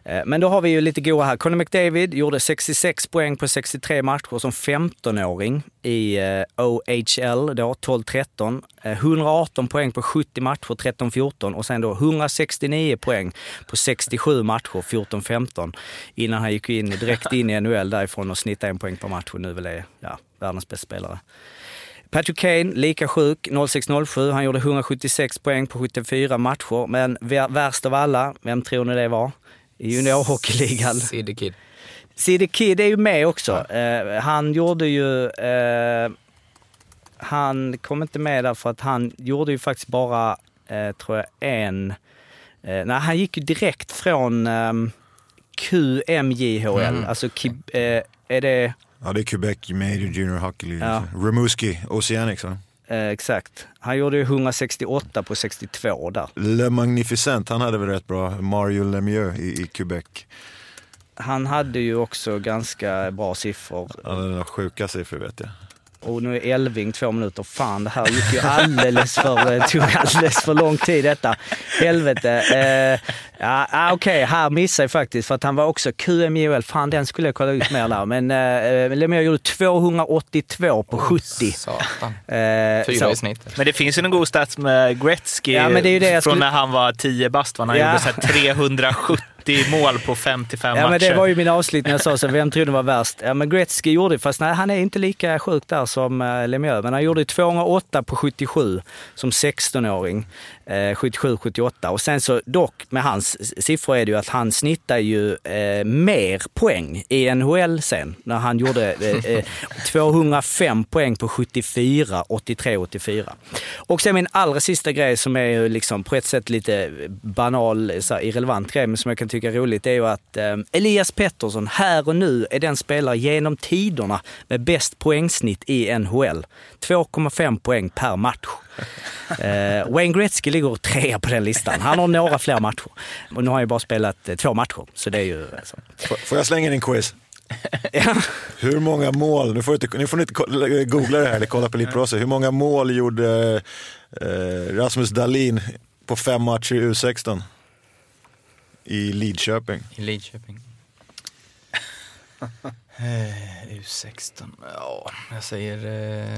Eh, Men då har vi ju lite goa här. Conor McDavid gjorde 66 poäng på 63 matcher som 15-åring i eh, OHL då, 12-13. Eh, 118 poäng på 70 matcher, 13-14 och sen då 169 poäng på 67 matcher, 14-15. Innan han gick in direkt in i NHL därifrån och snittade en poäng per match och nu väl är ja, världens bästa spelare. Patrick Kane, lika sjuk, 06-07. Han gjorde 176 poäng på 74 matcher. Men vär- värst av alla, vem tror ni det var? I juniorhockeyligan. Sidde Kid. Sid Kid är ju med också. Eh, han gjorde ju... Eh, han kom inte med där för att han gjorde ju faktiskt bara, eh, tror jag, en... Eh, nej, han gick ju direkt från ehm, QMJHL. Mm. Alltså, eh, är det Ja, det är Quebec Major Junior Hockey League. Ja. Rimouski, Oceanics va? Eh, exakt. Han gjorde ju 168 på 62 där. Le Magnificent, han hade väl rätt bra. Mario Lemieux i, i Quebec. Han hade ju också ganska bra siffror. Han hade några sjuka siffror vet jag. Och nu är Elving två minuter. Fan, det här gick ju alldeles för, eh, tog alldeles för lång tid detta. Helvete. Eh, ja, ah, Okej, okay, här missade jag faktiskt för att han var också QMJHL. Fan, den skulle jag kolla ut mer där. Men eh, eh Lemieux gjorde 282 på 70. Oh, satan. Eh, i snitt. Men det finns ju en god stats med Gretzky ja, det det från skulle... när han var 10 bast. När han ja. gjorde så 370 50 mål på 55 ja, matcher. Men det var ju min avslutning jag sa så, vem trodde var värst? Ja, men Gretzky gjorde fast nej, han är inte lika sjuk där som eh, Lemieux, men han gjorde 208 på 77 som 16-åring. Eh, 77-78. Och sen så dock med hans siffror är det ju att han snittar ju eh, mer poäng i NHL sen. När han gjorde eh, eh, 205 poäng på 74, 83-84. Och sen min allra sista grej som är ju liksom på ett sätt lite banal, så här, irrelevant grej, men som jag kan tycka är roligt, är ju att eh, Elias Pettersson här och nu är den spelare genom tiderna med bäst poängsnitt i NHL. 2,5 poäng per match. (laughs) Eh, Wayne Gretzky ligger trea på den listan. Han har några fler matcher. Och nu har han ju bara spelat eh, två matcher, så det är ju... Alltså. Får- jag slänga in en quiz? (laughs) Ja. Hur många mål, nu får, inte, nu får ni inte ko- googla det här eller kolla på Elite Pro, hur många mål gjorde eh, Rasmus Dahlin på fem matcher i U16? I Lidköping. I Lidköping. Eh, U16, ja, jag säger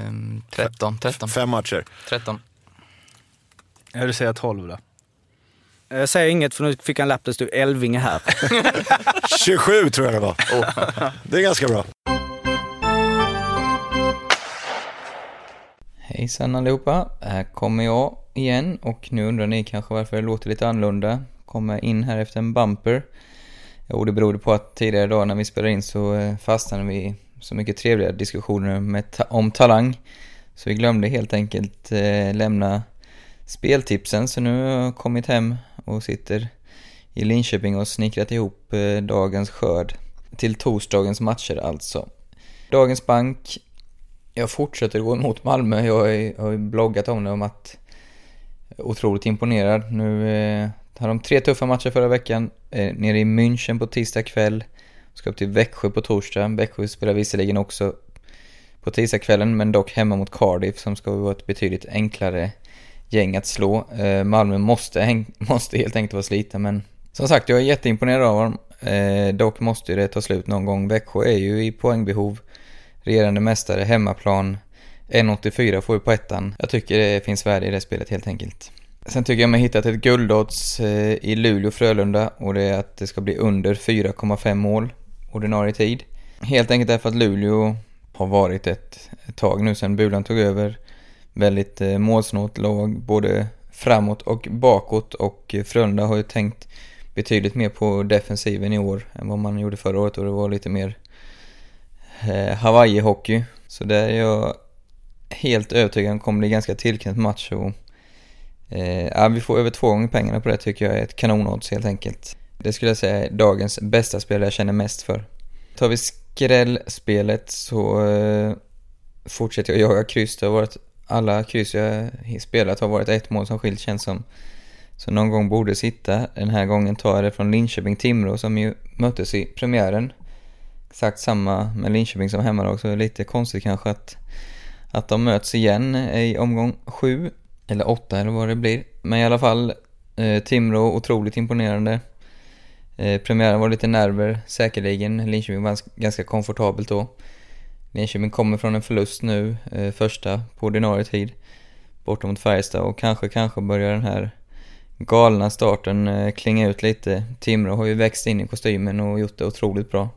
eh, 13, 13, Fem matcher. 13. Jag vill säga 12 då. Jag säger inget för nu fick jag en lapp där det stod Elvinge här. (laughs) 27 tror jag det var. Det är ganska bra. Hejsan allihopa, här kommer jag igen och nu undrar ni kanske varför det låter lite annorlunda. Kommer in här efter en bumper. Jo, det berodde på att tidigare idag när vi spelade in så eh, fastnade vi i så mycket trevliga diskussioner med ta- om talang. Så vi glömde helt enkelt eh, lämna speltipsen så nu har jag kommit hem och sitter i Linköping och snickrat ihop eh, dagens skörd. Till torsdagens matcher alltså. Dagens bank jag fortsätter gå emot Malmö. Jag har ju- har bloggat om det, om att jag är otroligt imponerad. Nu eh, har de tre tuffa matcher förra veckan. Eh, nere i München på tisdag kväll. Ska upp till Växjö på torsdag. Växjö spelar visserligen också på tisdagskvällen, men dock hemma mot Cardiff som ska vara ett betydligt enklare gäng att slå. Eh, Malmö måste, (laughs) måste helt enkelt vara slita, men som sagt, jag är jätteimponerad av dem. Eh, dock måste ju det ta slut någon gång. Växjö är ju i poängbehov regerande mästare, hemmaplan. 1,84 får vi på ettan. Jag tycker det finns värde i det spelet helt enkelt. Sen tycker jag mig hittat ett guldodds eh, i Luleå-Frölunda och det är att det ska bli under 4,5 mål ordinarie tid. Helt enkelt därför att Luleå har varit ett, ett tag nu sedan Bulan tog över. Väldigt eh, målsnålt lag både framåt och bakåt och Frölunda har ju tänkt betydligt mer på defensiven i år än vad man gjorde förra året och det var lite mer eh, Hawaii-hockey. Så där är jag helt övertygad om kommer bli ganska tillknäppt match och eh, ja, vi får över två gånger pengarna på det tycker jag är ett kanonodds helt enkelt. Det skulle jag säga är dagens bästa spel jag känner mest för. Tar vi skrällspelet så eh, fortsätter jag jaga kryss. Det har varit, alla kryss jag spelat har varit ett mål som skilt känns som. Så någon gång borde sitta. Den här gången tar jag det från Linköping-Timrå som ju möttes i premiären exakt samma med Linköping som hemmalag så det är lite konstigt kanske att, att de möts igen i omgång sju eller åtta eller vad det blir. Men i alla fall, eh, Timrå otroligt imponerande. Eh, premiären var lite nerver säkerligen, Linköping vann ganska komfortabelt då. Linköping kommer från en förlust nu, eh, första på ordinarie tid, borta mot Färjestad och kanske, kanske börjar den här galna starten eh, klinga ut lite. Timrå har ju växt in i kostymen och gjort det otroligt bra.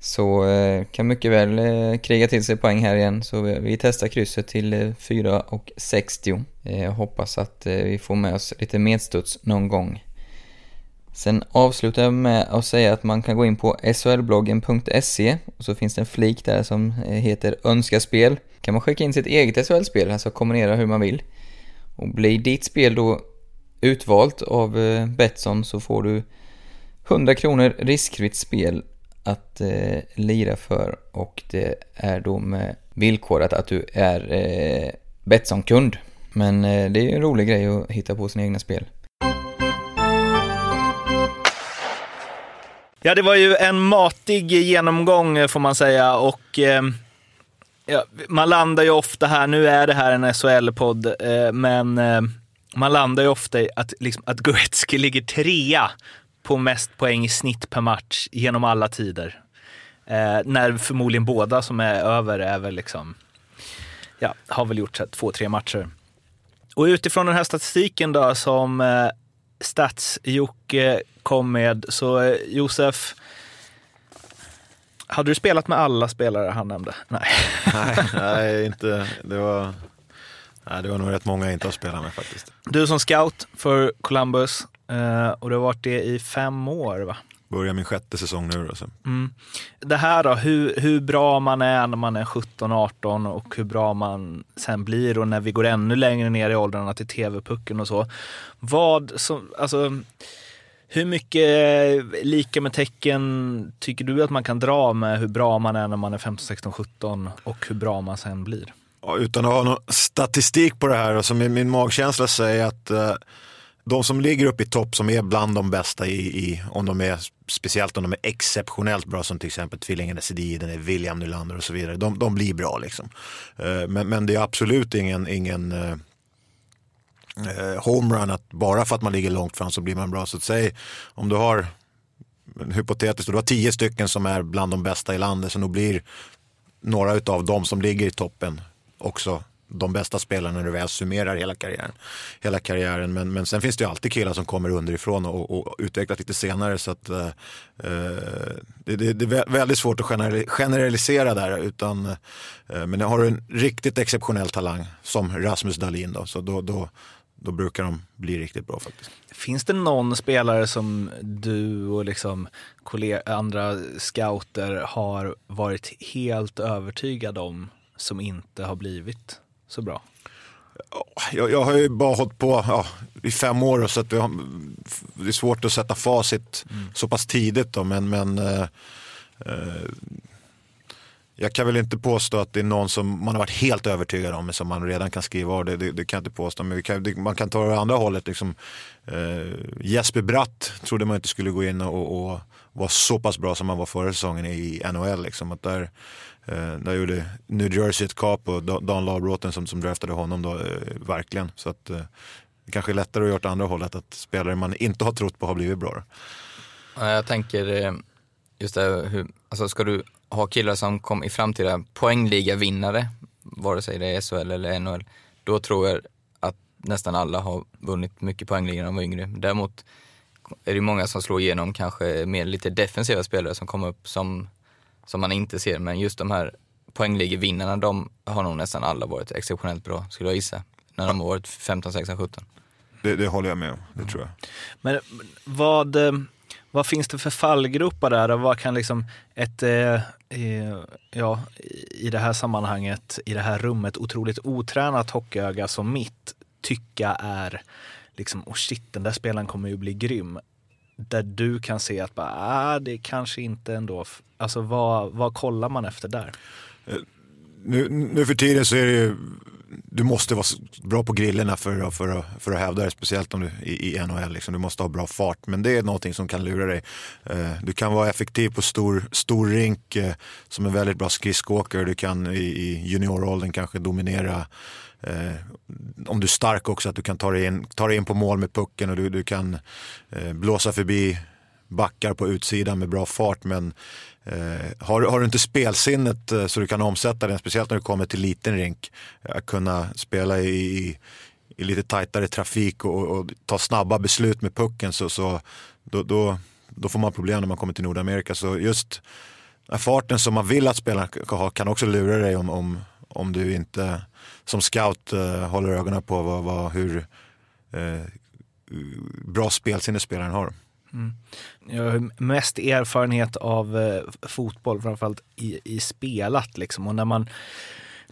Så eh, kan mycket väl eh, kriga till sig poäng här igen. Så vi, vi testar krysset till eh, 4,60. Eh, jag hoppas att eh, vi får med oss lite medstuds någon gång. Sen avslutar jag med att säga att man kan gå in på solbloggen.se och så finns det en flik där som eh, heter Önska spel. kan man skicka in sitt eget SHL-spel, alltså kombinera hur man vill. Och blir ditt spel då utvalt av Betsson så får du 100 kronor riskfritt spel att eh, lira för och det är då med villkoret att du är eh, Betsson-kund. Men eh, det är ju en rolig grej att hitta på sina egna spel. Ja, det var ju en matig genomgång eh, får man säga och eh, ja, man landar ju ofta här, nu är det här en SHL-podd, eh, men eh, man landar ju ofta i att, liksom, att Goretzky ligger trea på mest poäng i snitt per match genom alla tider. Eh, när förmodligen båda som är över är väl liksom, ja, har väl gjort så här, två, tre matcher. Och utifrån den här statistiken då som eh, Stats-Jocke kom med, så eh, Josef, hade du spelat med alla spelare han nämnde? Nej. (laughs) nej, nej, inte. Det var, nej, det var nog rätt många jag inte har spelat med faktiskt. Du som scout för Columbus eh, och du har varit det i fem år va? Börjar min sjätte säsong nu då. Så. Mm. Det här då, hur, hur bra man är när man är 17-18 och hur bra man sen blir och när vi går ännu längre ner i åldrarna till tv-pucken och så. Vad som, alltså, hur mycket lika med tecken tycker du att man kan dra med hur bra man är när man är 15, 16, 17 och hur bra man sen blir? Ja, utan att ha någon statistik på det här, alltså min, min magkänsla säger att uh, de som ligger uppe i topp, som är bland de bästa i, i, om de är, speciellt om de är exceptionellt bra, som till exempel tvillingen Sediden, William Nylander och så vidare, de, de blir bra liksom. Eh, men, men det är absolut ingen, ingen eh, eh, homerun att bara för att man ligger långt fram så blir man bra. Så att säg om du har hypotetiskt, du har tio stycken som är bland de bästa i landet så nog blir några av de som ligger i toppen också de bästa spelarna när du väl summerar hela karriären. Hela karriären. Men, men sen finns det ju alltid killar som kommer underifrån och, och utvecklas lite senare. Så att, eh, eh det, det, det, är väldigt svårt att generalisera där. Utan, eh, men har du en riktigt exceptionell talang som Rasmus Dahlin då, så då, då, då brukar de bli riktigt bra faktiskt. Finns det någon spelare som du och liksom andra scouter har varit helt övertygad om som inte har blivit så bra? Jag, jag har ju bara hållit på ja, i fem år så att det, är svårt att sätta facit mm. så pass tidigt. Då, men, men eh, eh, jag kan väl inte påstå att det är någon som man har varit helt övertygad om, som man redan kan skriva av. Det, det, det, kan jag inte påstå. Men kan, det, man kan ta det andra hållet. Liksom, eh, Jesper Bratt trodde man inte skulle gå in och, och vara så pass bra som han var förra säsongen i NHL. Liksom. Att där, eh, där gjorde New Jersey ett kap och Dan Labråten som, som draftade honom då, eh, verkligen. Så att, eh, det kanske är lättare att göra åt andra hållet, att spelare man inte har trott på har blivit bra. Jag tänker eh, just det, hur, alltså ska du ha killar som kommer i framtida poängliga-vinnare, vare sig det är SHL eller NHL, då tror jag att nästan alla har vunnit mycket poängliga när de var yngre. Däremot är det många som slår igenom kanske mer lite defensiva spelare som kommer upp som, som man inte ser. Men just de här poängligevinnarna, de har nog nästan alla varit exceptionellt bra, skulle jag gissa. När de har varit 15, 16, 17. Det, det håller jag med om, det tror jag. Men vad, eh, vad finns det för fallgropar där och vad kan liksom ett, eh, ja, i det här sammanhanget, i det här rummet, otroligt otränat hockeyöga som mitt tycka är liksom, oh shit, den där spelaren kommer ju bli grym. Där du kan se att bara, ah, det kanske inte ändå, alltså vad, vad kollar man efter där? Eh, nu, nu för tiden så är det ju du måste vara bra på grillorna för, för, för, för att hävda dig, speciellt om du, i, i NHL. Liksom. Du måste ha bra fart, men det är någonting som kan lura dig. Eh, du kan vara effektiv på stor, stor rink eh, som en väldigt bra skridskoåkare. Du kan i, i junioråldern kanske dominera Eh, om du är stark också, att du kan ta dig in, ta dig in på mål med pucken och du, du kan eh, blåsa förbi backar på utsidan med bra fart. Men Eh, har, har du inte spelsinnet eh, så du kan omsätta den, speciellt när du kommer till liten rink, att kunna spela i, i lite tajtare trafik och, och, ta snabba beslut med pucken så, så då, då, då, får man problem när man kommer till Nordamerika. Så just farten som man vill att spelarna ska ha kan också lura dig om, om, om du inte som scout eh, håller ögonen på vad, vad, hur eh, bra spelsinne spelaren har. Mm. Jag har mest erfarenhet av uh, fotboll, framförallt i, i spelat liksom. Och när man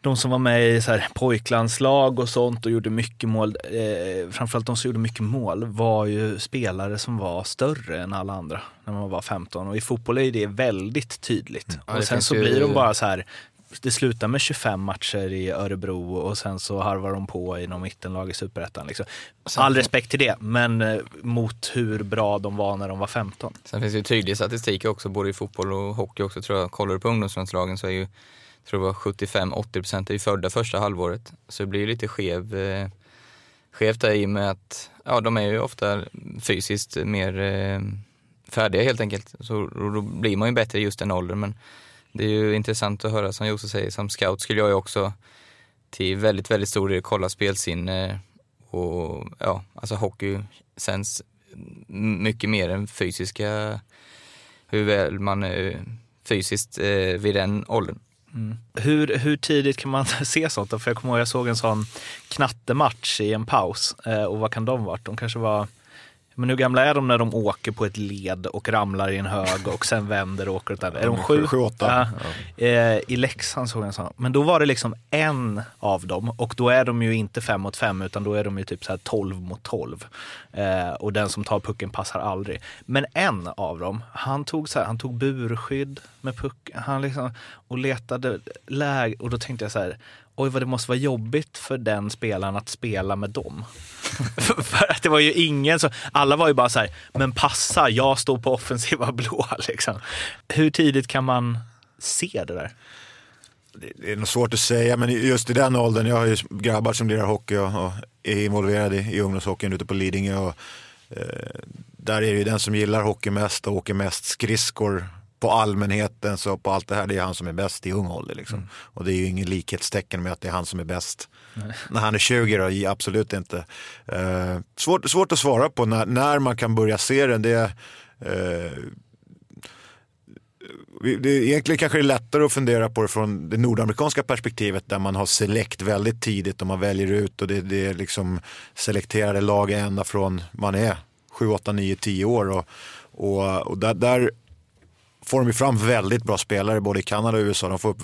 de som var med i så här pojklandslag och sånt och gjorde mycket mål, eh, framförallt de som gjorde mycket mål, var ju spelare som var större än alla andra när man var 15. Och i fotboll är det väldigt tydligt. Mm. Ja, och sen så ju- blir de bara så här, det slutar med 25 matcher i Örebro och sen så harvar de på i någon mittenlag i Superettan. Liksom. All respekt till det, men eh, mot hur bra de var när de var 15. Sen finns det ju tydlig statistik också, både i fotboll och hockey också tror jag. Kollar du på ungdomslandslagen så är ju, tror jag det var 75-80% är ju födda första halvåret. Så det blir ju lite skev, eh, skevt där i och med att, ja de är ju ofta fysiskt mer eh, färdiga helt enkelt. Så då blir man ju bättre i just den åldern. Men det är ju intressant att höra som Josef säger, som scout skulle jag ju också till väldigt, väldigt stor del kolla spelsinne och ja, alltså hockey känns mycket mer än fysiska, hur väl man är fysiskt eh, vid den åldern. Mm. Hur, hur tidigt kan man (laughs) se sånt? då? För jag kommer ihåg jag såg en sån knattematch i en paus. Eh, och vad kan de varit? De kanske var men hur gamla är de när de åker på ett led och ramlar i en hög och sen vänder och åker åt den? Är de sju? Sju, åtta. Ja. Eh, I Leksand såg jag en sån. Men då var det liksom en av dem och då är de ju inte fem mot fem utan då är de ju typ så här 12 mot 12. Eh, och den som tar pucken passar aldrig. Men en av dem, han tog, så här, han tog burskydd med pucken han liksom, och letade läge och då tänkte jag så här Oj vad det måste vara jobbigt för den spelaren att spela med dem. (laughs) för att det var ju ingen så, alla var ju bara så här, men passa, jag står på offensiva (laughs) blå liksom. Hur tidigt kan man se det där? Det är nog svårt att säga, men just i den åldern, jag har ju grabbar som lirar hockey och, och är involverade i, i ungdomshockeyn ute på Lidingö. Och, eh, där är det ju den som gillar hockey mest och åker mest skridskor på allmänheten, så på allt det här, det är han som är bäst i ung ålder. Liksom. Och det är ju ingen likhetstecken med att det är han som är bäst när han är 20 då, absolut inte. Eh, svårt, svårt att svara på när, när man kan börja se den. Det, eh, det är egentligen kanske det är lättare att fundera på det från det nordamerikanska perspektivet där man har select väldigt tidigt och man väljer ut och det, det är liksom selekterade lag ända från man är 7, 8, 9, 10 år och, och, och där, där får de ju fram väldigt bra spelare både i Kanada och USA. De får,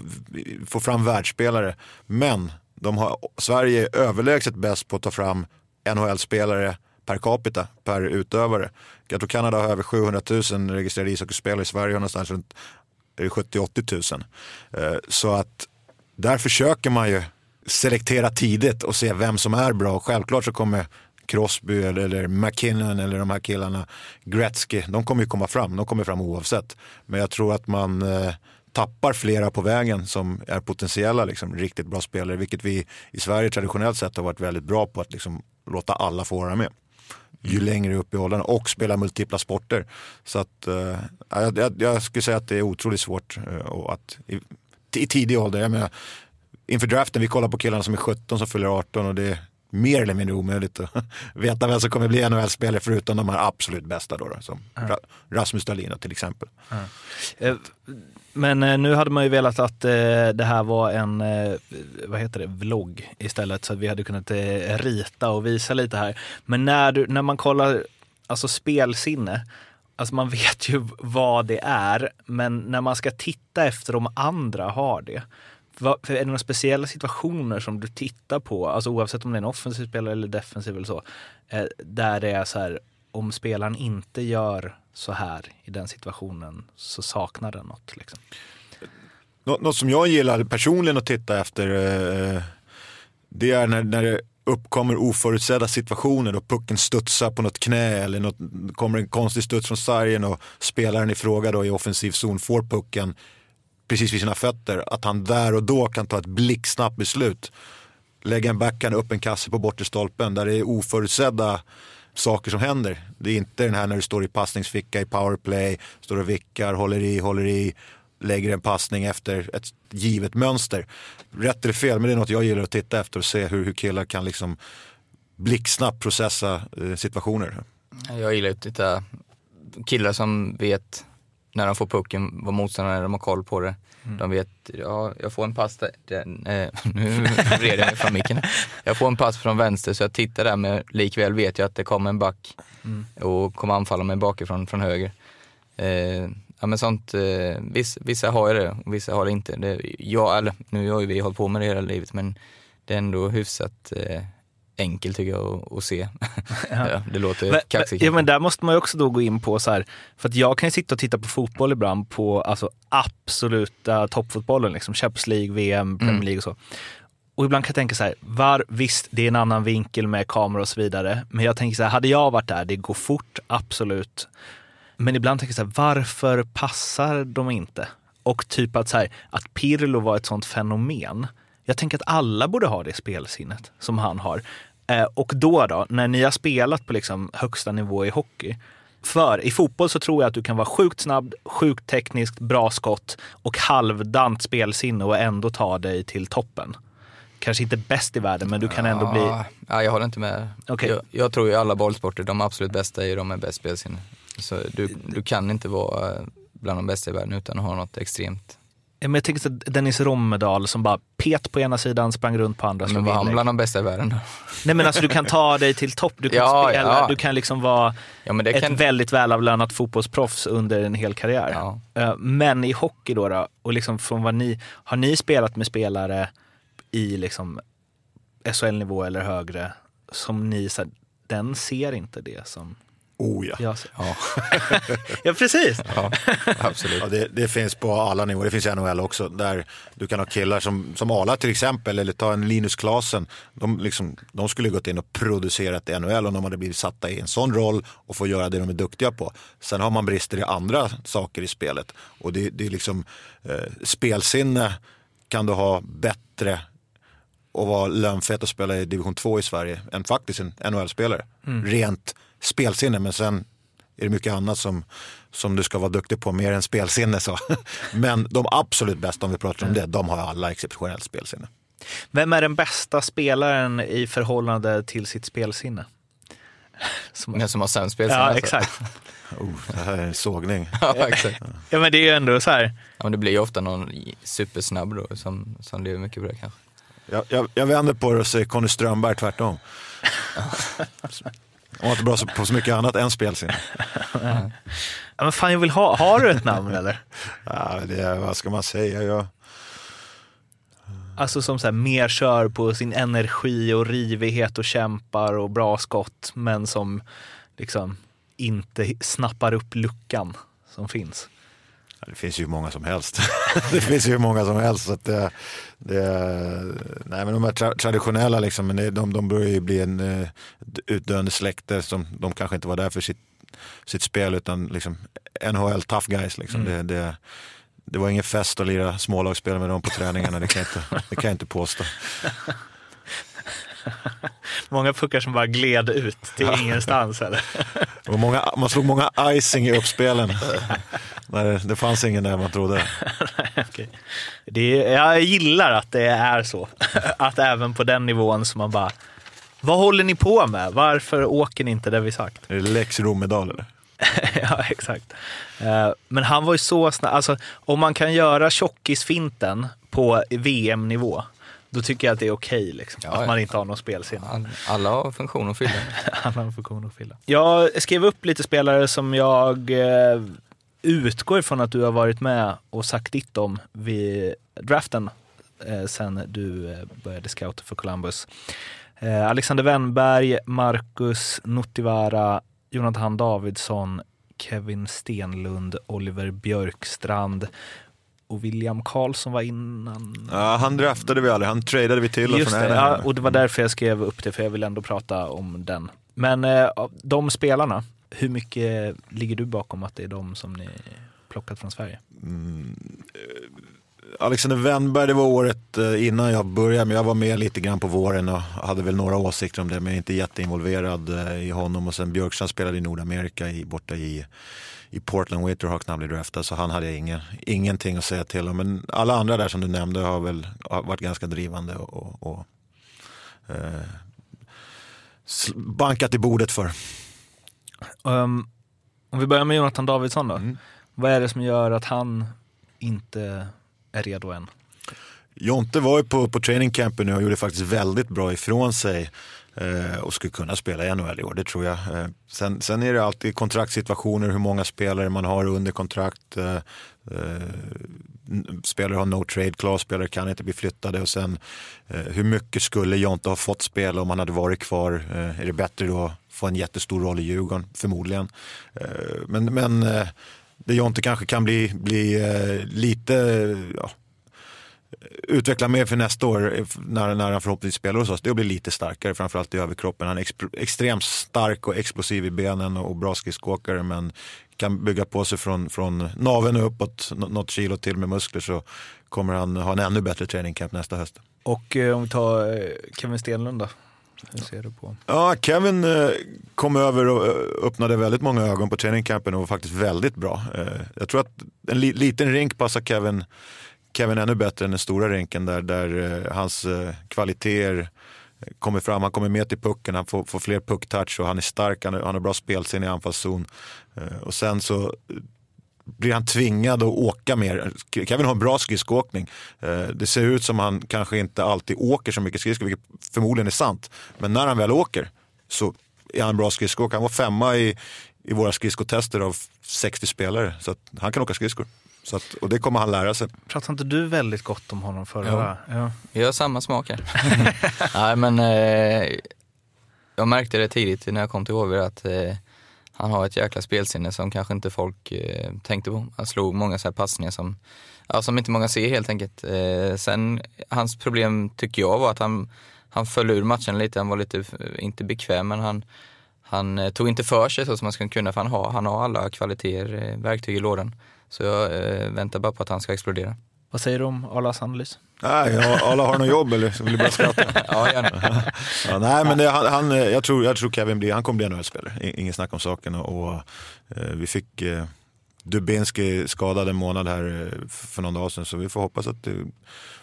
får fram världsspelare. Men de har, Sverige är överlägset bäst på att ta fram NHL-spelare per capita, per utövare. Jag tror Kanada har över 700 000 registrerade ishockeyspelare. I Sverige har någonstans runt 70-80 000. Eh, så att där försöker man ju selektera tidigt och se vem som är bra. Och självklart så kommer Crosby eller, eller McKinnon eller de här killarna, Gretzky, de kommer ju komma fram. De kommer fram oavsett. Men jag tror att man eh, tappar flera på vägen som är potentiella liksom, riktigt bra spelare. Vilket vi i Sverige traditionellt sett har varit väldigt bra på att liksom, låta alla få vara med. Ju längre upp i åldern och spela multipla sporter. Så att eh, jag, jag, skulle säga att det är otroligt svårt eh, och att i, i tidig ålder. Jag menar, inför draften, vi kollar på killarna som är 17 som fyller 18 och det mer eller mindre omöjligt att (laughs) veta vem som kommer bli NHL-spelare förutom de här absolut bästa då, då som Ra- Rasmus Dahlin till exempel. Eh, Men eh, nu hade man ju velat att eh, det här var en, vad heter det, vlogg istället så att vi hade kunnat rita och visa lite här. Men när, du, när man kollar, alltså spelsinne, alltså man (laughs) vet ju vad det är, men när man ska titta efter om andra har det, vad, för är det några speciella situationer som du tittar på, alltså oavsett om det är en offensiv spelare eller defensiv eller så, eh, där det är så här, om spelaren inte gör så här i den situationen så saknar den något. Liksom. Nå- Något som jag gillar personligen att titta efter eh, det är när, när det uppkommer oförutsedda situationer då pucken studsar på något knä eller något, kommer en konstig studs från sargen och spelaren i fråga då i offensiv zon får pucken precis vid sina fötter. Att han där och då kan ta ett blixtsnabbt beslut. Lägga en backhand upp en kasse på bortre stolpen där det är oförutsedda saker som händer. Det är inte den här när du står i passningsficka i powerplay, står och vickar, håller i, håller i, lägger en passning efter ett givet mönster. Rätt eller fel, men det är något jag gillar att titta efter och se hur, hur killar kan liksom blixtsnabbt processa eh, situationer. Jag gillar att titta killar som vet när de får pucken, vad motståndarna de har koll på det. De vet, ja, jag får en pass där, den, eh, (laughs) nu vred jag mig från micken. Jag får en pass från vänster så jag tittar där men likväl vet jag att det kommer en back och kommer anfalla mig bakifrån från höger. Eh, ja men sånt, eh, vissa, vissa har ju det och vissa har det inte. Det, jag, eller, nu har ju vi hållit på med det hela livet men det är ändå hyfsat eh, enkelt tycker jag att, se. (laughs) ja, det låter Men, kaxigt. ja, men där måste man ju också då gå in på så här, för att jag kan ju sitta och titta på fotboll ibland på alltså absoluta toppfotbollen, liksom Champions League, VM, Premier Mm. League och så. Och ibland kan jag tänka så här, var, visst det är en annan vinkel med kamera och så vidare, men jag tänker så här, hade jag varit där, det går fort, absolut. Men ibland tänker jag så här, varför passar de inte? Och typ att, så här, att Pirlo var ett sånt fenomen. Jag tänker att alla borde ha det spelsinnet som han har. Eh, och då då, när ni har spelat på liksom högsta nivå i hockey. För i fotboll så tror jag att du kan vara sjukt snabb, sjukt tekniskt, bra skott och halvdant spelsinne och ändå ta dig till toppen. Kanske inte bäst i världen, men du kan ändå bli... Ja, ja, jag håller inte med. Okej. Jag, jag tror ju alla bollsporter, de absolut bästa är ju de med bäst spelsinne. Så du, du kan inte vara eh, bland de bästa i världen utan att ha något extremt. Men jag tänker så Dennis Rommedal som bara pet på ena sidan, sprang runt på andra. Men var han bland de bästa i världen? Nej men alltså du kan ta dig till topp, du kan Ja, spela, ja. du kan liksom vara Ja, ett kan... väldigt välavlönat fotbollsproffs under en hel karriär. Eh, Men i hockey då, då och liksom från vad ni, har ni spelat med spelare i liksom SHL-nivå eller högre som ni, så här, den ser inte det som Oh ja. ser. Ja, (laughs) Ja precis. (laughs) ja, absolut. Ja, det, det finns på alla nivåer, det finns i NHL också, där du kan ha killar som, som Ala till exempel, eller ta en Linus Klasen. De, liksom, de skulle gått in och producerat i NHL om de hade blivit satta i en sån roll och få göra det de är duktiga på. Sen har man brister i andra saker i spelet. Och det, det är liksom, eh, spelsinne kan du ha bättre och vara lönfett och spela i division 2 i Sverige än faktiskt en NHL-spelare. Rent spelsinne, men sen är det mycket annat som, som du ska vara duktig på, mer än spelsinne. Så. (laughs) Men de absolut bästa, om vi pratar om det, de har alla exceptionellt spelsinne. Vem är den bästa spelaren i förhållande till sitt spelsinne? (laughs) Som, Den som har sämst spelsinne. ja, alltså. exakt. (laughs) Oh, det här är en sågning. Ja, exakt. Ja, men det är ju ändå så här. Ja, men det blir ju ofta någon supersnabb då som, som lever mycket på det kanske. Jag, jag, jag vänder på det och säger Conny Strömberg tvärtom. Han var inte bra på så mycket annat än spelsinne. (laughs) Ja, men fan, jag vill ha, har du ett namn eller? (laughs) Ja, det, är- vad ska man säga? Jag, Alltså som så här, mer kör på sin energi och rivighet och kämpar och bra skott, men som liksom inte snappar upp luckan som finns. Det finns ju många som helst. (laughs) det finns ju många som helst. Så att det, det, nej, men de här tra traditionella, liksom, men de, de börjar ju bli en eh, utdöende släkte. Som, de kanske inte var där för sitt, sitt spel utan liksom, NHL tough guys. Liksom. Det, det, det var ingen fest att lira smålagsspel med dem på träningarna, det kan jag inte, det kan jag inte påstå. (laughs) (laughs) Många puckar som bara gled ut till ingenstans eller? (laughs) Var många, man slog många icing i uppspelen. (laughs) Nej, det, fanns ingen där man trodde. Okej. Det är, jag gillar att det är så. Att även på den nivån som man bara, vad håller ni på med? Varför åker ni inte där vi sagt? Är det Lex Romedal eller? ja, exakt. Eh, Men han var ju så snabb. Alltså, om man kan göra tjockisfinten på VM-nivå, då tycker jag att det är okej. liksom. Ja, att ja. man inte har någon spelsinne. All- Alla har funktion att fylla. (laughs) Han har funktion att fylla. Jag skrev upp lite spelare som jag eh, utgår ifrån att du har varit med och sagt ditt om vid draften eh, sen du eh, började scouta för Columbus. Eh, Alexander Wennberg, Marcus Nuttivara, Jonathan Davidsson, Kevin Stenlund, Oliver Björkstrand och William Karlsson var innan. Ja, han draftade vi aldrig, han tradade vi till och Just från det, ja, och det var därför jag skrev upp det, för jag vill ändå prata om den. Men eh, de spelarna, hur mycket ligger du bakom att det är de som ni plockat från Sverige? Alexander Wennberg, det var året eh, innan jag började, men jag var med lite grann på våren och hade väl några åsikter om det, men jag är inte jätteinvolverad eh, i honom. Och sen Björkstrand spelade i Nordamerika, i, borta i, i Portland Winterhawks när han blev draftad, så han hade ingen, ingenting att säga till om. Men alla andra där som du nämnde har väl har varit ganska drivande och, och, och eh, bankat i bordet för. Um, om vi börjar med Jonathan Davidsson då. Mm. Vad är det som gör att han inte är redo än? Jonte var ju på, på training campen nu och gjorde faktiskt väldigt bra ifrån sig. Eh, och skulle kunna spela i NHL i år, det tror jag. Eh, sen, sen är det alltid kontraktssituationer, hur många spelare man har under kontrakt. Eh, spelare har no trade class, spelare kan inte bli flyttade och sen hur mycket skulle Jonte ha fått spela om han hade varit kvar? Är det bättre då att få en jättestor roll i Djurgården? Förmodligen. men men det Jonte kanske kan bli, bli lite ja, utveckla mer för nästa år när, när han förhoppningsvis spelar hos oss, det är att bli lite starkare, framförallt i överkroppen. Han är extremt stark och explosiv i benen och bra skridskoåkare men kan bygga på sig från, från naveln och uppåt något kilo till med muskler så kommer han ha en ännu bättre trainingcamp nästa höst. Och eh, om vi tar eh, Kevin Stenlund då? Hur ser du på? Ja, Kevin eh, kom över och eh, öppnade väldigt många ögon på trainingcampen och var faktiskt väldigt bra. Eh, jag tror att en li liten rink passar Kevin Kevin ännu bättre än den stora rinken där, där eh, hans eh, kvaliteter eh, kommer fram. Han kommer med till pucken, han får, får fler pucktouch och han är stark, han, han har bra spelsinne i anfallszon. Eh, och sen så eh, blir han tvingad att åka mer. Kevin har en bra skridskoåkning. Eh, det ser ut som han kanske inte alltid åker så mycket skridskor, vilket förmodligen är sant. Men när han väl åker så är han en bra skridskoåkare. Han var femma i, i våra skridskotester av 60 spelare, så han kan åka skridskor. Så att, och det kommer han lära sig. Pratade inte du väldigt gott om honom förra? Ja. Vi har samma smak här. (laughs) Nej men eh, jag märkte det tidigt när jag kom till HV att eh, han har ett jäkla spelsinne som kanske inte folk eh, tänkte på. Han slog många så här passningar som, ja, som inte många ser helt enkelt. Eh, sen, hans problem tycker jag var att han, han föll ur matchen lite. Han var lite, inte bekväm, men han, han eh, tog inte för sig så som man skulle kunna för han har, han har alla kvaliteter, eh, verktyg i lådan. Så jag eh, väntar bara på att han ska explodera. Vad säger du om Arlas analys? Nej, alla har något jobb eller vill du bara skratta? (laughs) ja, gärna. ja, nej, men det, han, han, jag, tror, jag tror Kevin blir, han kommer bli NHL-spelare. Ingen snack om saken. Och, och eh, vi fick eh, Dubinski skadad en månad här eh, för någon dag sedan. Så vi får hoppas att det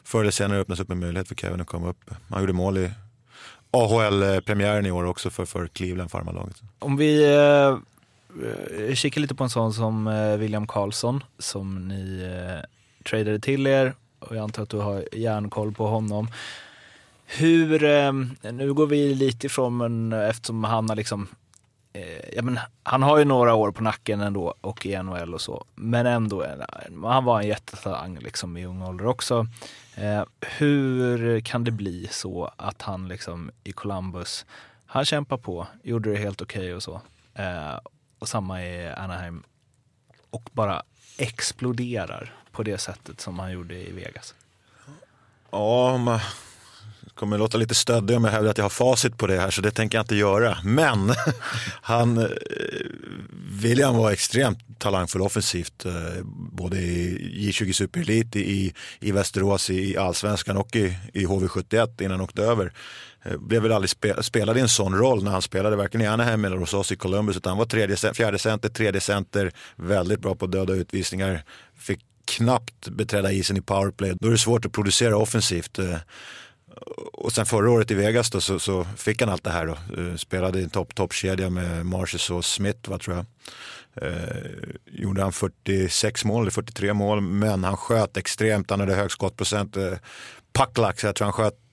förr eller senare öppnas upp en möjlighet för Kevin att komma upp. Han gjorde mål i AHL-premiären i år också för, för Cleveland, farmarlaget. Om vi Eh, jag kikar kika lite på en sån som eh, William Karlsson som ni eh, tradade till er och jag antar att du har järnkoll på honom. Hur, eh, nu går vi lite ifrån men eftersom han har liksom eh, ja, men han har ju några år på nacken ändå och i NHL och så. Men ändå, eh, han var en jättetalang liksom i ung ålder också. Eh, hur kan det bli så att han liksom i Columbus, han kämpar på, gjorde det helt okej okay och så. Och samma i Anaheim. Och bara exploderar på det sättet som han gjorde i Vegas. Ja, man kommer låta lite stöddig om jag hävdar att jag har facit på det här så det tänker jag inte göra. Men (laughs) han, eh, William var extremt talangfull offensivt. Eh, både i J20 Super Elite, i, i Västerås, i Allsvenskan och i, i HV71 innan han åkte över. Eh, Blev väl aldrig spe, spelade i en sån roll när han spelade varken i Anaheim eller hos oss i Columbus utan han var tredje, fjärde center, tredje center, väldigt bra på döda utvisningar. Fick knappt beträda isen i powerplay. Då är det svårt att producera offensivt. Eh, och sen förra året i Vegas då, så, så fick han allt det här. Då. Eh, spelade i en topp toppkedja med Marshes och Smith, vad tror jag. Eh, gjorde han 46 mål eller 43 mål, men han sköt extremt. Han hade hög skottprocent. Eh, så jag tror han sköt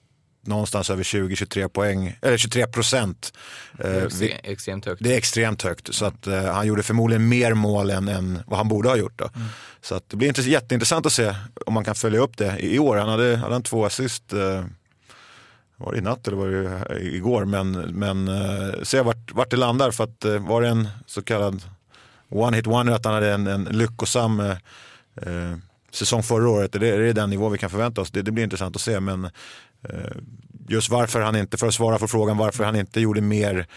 någonstans över 20-23 poäng, eller 23 procent. Det är extremt högt. Det är extremt högt, så att uh, han gjorde förmodligen mer mål än, än vad han borde ha gjort. Då. Mm. Så att det blir jätteintressant att se om man kan följa upp det i, år. Han hade, hade han två assist, uh, var det i natt eller var det igår, men, men se vart, vart det landar. För att var det en så kallad one hit wonder att han hade en, en lyckosam uh, säsong förra året, är det, är det den nivå vi kan förvänta oss? Det, det blir intressant att se, men Eh, Eh, just varför han inte, för att svara på frågan varför han inte gjorde mer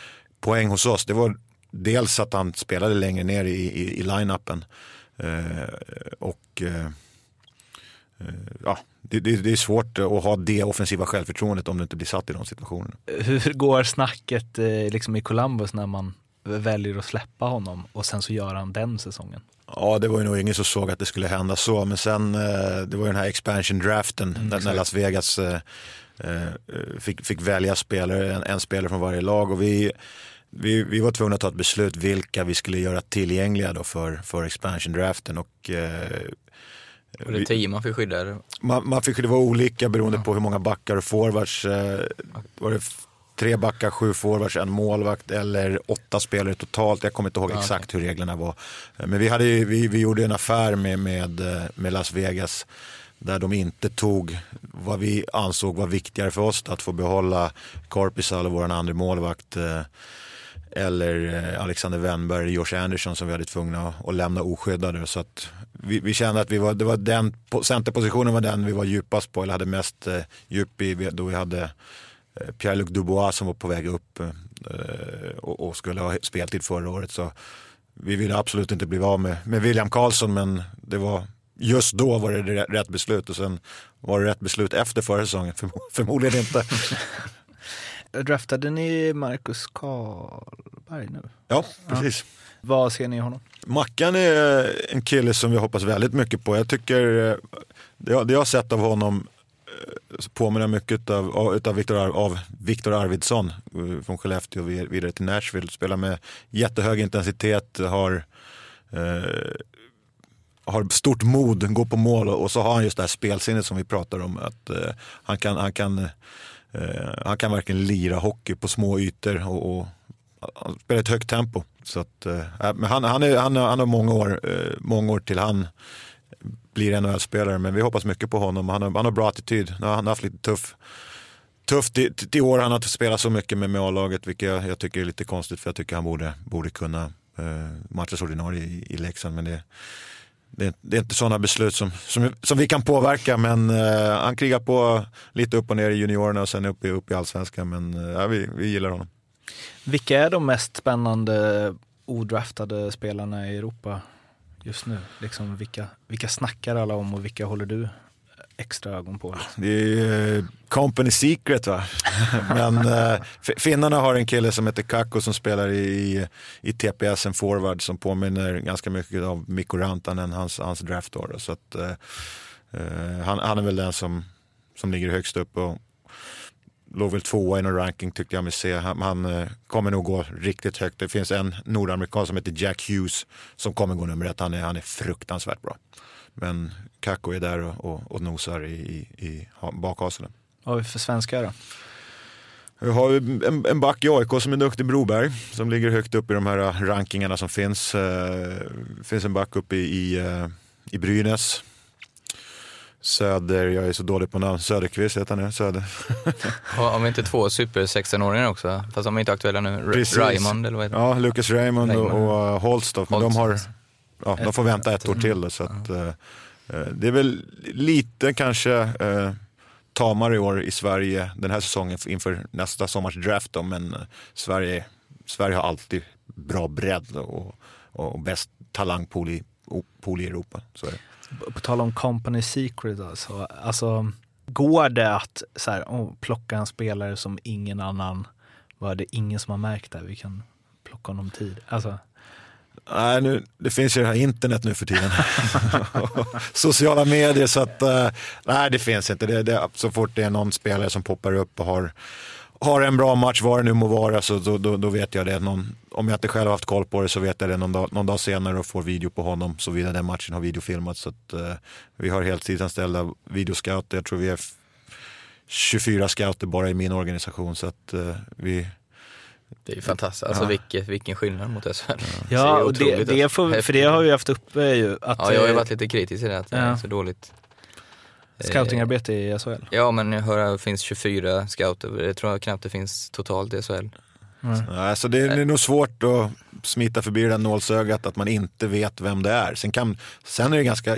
poäng hos oss, det var dels att han spelade längre ner i, i, i line-upen. Eh, och eh, eh ja, det, det, det, är svårt att ha det offensiva självförtroendet om du inte blir satt i de situationerna. Hur går snacket eh, liksom i Columbus när man väljer att släppa honom och sen så gör han den säsongen? Ja, det var ju nog ingen som såg att det skulle hända så, men sen det var ju den här expansion draften mm, när Las Vegas Eh, fick, fick välja spelare, en, en, spelare från varje lag och vi, vi, vi var tvungna att ta ett beslut vilka vi skulle göra tillgängliga då för, för expansion draften och eh, och det är tio man fick skydda? Man, man fick det var olika beroende ja. på hur många backar och forwards. Eh, var det tre backar, sju forwards, en målvakt eller åtta spelare totalt. Jag kommer inte ihåg exakt hur reglerna var. Men vi, hade, ju- vi, vi gjorde en affär med, med, eh, med Las Vegas där de inte tog vad vi ansåg var viktigare för oss, att få behålla Korpisalo, vår andra målvakt, eh, eller eh, Alexander Wennberg, Josh Anderson som vi hade tvungna att, lämna oskyddade. Så att vi, vi kände att vi var, det var den, po- centerpositionen var den vi var djupast på, eller hade mest djup i, då vi hade Pierre-Luc Dubois som var på väg upp eh, och, skulle ha speltid förra året. Så vi ville absolut inte bli av med, med William Karlsson men det var just då var det rä- rätt beslut och sen var det rätt beslut efter förra säsongen. (laughs) Förmo- förmodligen inte. (laughs) Draftade ni Marcus Karlberg nu? Ja, precis. Vad ser ni i honom? Mackan är en kille som vi hoppas väldigt mycket på. Jag tycker, eh, det jag, det jag har sett av honom eh, påminner mycket av, av, Victor, Viktor, av Victor Arvidsson eh, från Skellefteå vidare till Nashville. Spelar med jättehög intensitet, har, eh, har stort mod, går på mål och, så har han just det här spelsinnet som vi pratar om. Att eh, han, kan, han, kan, eh, han kan verkligen lira hockey på små ytor och, och han spelar ett högt tempo. Så att, eh, äh, men han, han, är, han, har- han har många år, eh, många år till han blir NHL-spelare, men vi hoppas mycket på honom. Han har, han har bra attityd. Han har, haft lite tuff, tufft i, i år. Han har inte spelat så mycket med, med A-laget, vilket jag, jag tycker är lite konstigt, för jag tycker han borde, borde kunna eh, matchas ordinarie i, i Leksand. Men det, det, är- det är inte sådana beslut som, som, som vi kan påverka, men eh, han krigar på lite upp och ner i juniorerna och sen upp i, upp i allsvenskan. Men eh, vi, vi gillar honom. Vilka är de mest spännande odraftade spelarna i Europa just nu? Liksom vilka, vilka snackar alla om och vilka håller du extra ögon på? Liksom? Det är eh, company secret va. (laughs) Men eh, finnarna har en kille som heter Kakko som spelar i, i TPS, en forward som påminner ganska mycket av Mikko Rantanen, hans, hans draftår. Så att, eh, eh, han, han är väl den som, som ligger högst upp och låg väl tvåa i någon ranking tyckte jag mig se. Han, han eh, kommer nog gå riktigt högt. Det finns en nordamerikan som heter Jack Hughes som kommer gå nummer ett. Han är, han är fruktansvärt bra. Men Kakko är där och, och, och nosar i, i, i ha- bakhasorna. Vad har vi för svenskar då? Vi har en, en back i AIK som är duktig, Broberg, som ligger högt upp i de här rankingarna som finns. Eh, finns en back uppe i, i, eh, i Brynäs. Söder, jag är så dålig på namn, Söderqvist heter han det? Söder. (laughs) Har vi inte två super 16-åringar också? Fast de är inte aktuella nu. Precis. Raymond eller vad heter Ja, Lucas Raymond och, Raymond. och uh, Holstoff, men de, har, ja, de får vänta ett år till. då, Så att, eh, eh, det är väl lite kanske eh, tamare i år i Sverige den här säsongen inför nästa sommars draft. Då, men eh, Sverige, Sverige har alltid bra bredd och, och bäst talangpool i, pool i Europa. Så är det. På tal om company secret alltså, alltså går det att så här, oh, plocka en spelare som ingen annan, var det ingen som har märkt det, vi kan plocka honom tid. Alltså, Nej, nu, det finns ju det här internet nu för tiden. (laughs) Sociala medier, så att eh, nej det finns inte. Det, det, så fort det är någon spelare som poppar upp och har, har en bra match, vad det nu må vara, så då, då, då vet jag det. Någon, om jag inte själv har haft koll på det så vet jag det någon dag, någon dag senare och får video på honom, såvida den matchen har videofilmats. Så att, eh, vi har heltidsanställda videoscouter, jag tror vi är f- 24 scouter bara i min organisation. Så att eh, vi, Det är ju fantastiskt. Alltså Ja. vilket, vilken skillnad mot SHL. (laughs) ja, är och det, det får, för det har vi haft uppe ju. Att, Ja, jag har ju eh, varit lite kritisk i det, att det är Ja. så dåligt. Eh, Scoutingarbete i SHL. Ja, men jag hör att det finns 24 scouter. Jag tror knappt det finns totalt i SHL. Nej, så det är, det är nog svårt att smita förbi det där nålsögat att man inte vet vem det är. Sen, kan, sen är det ganska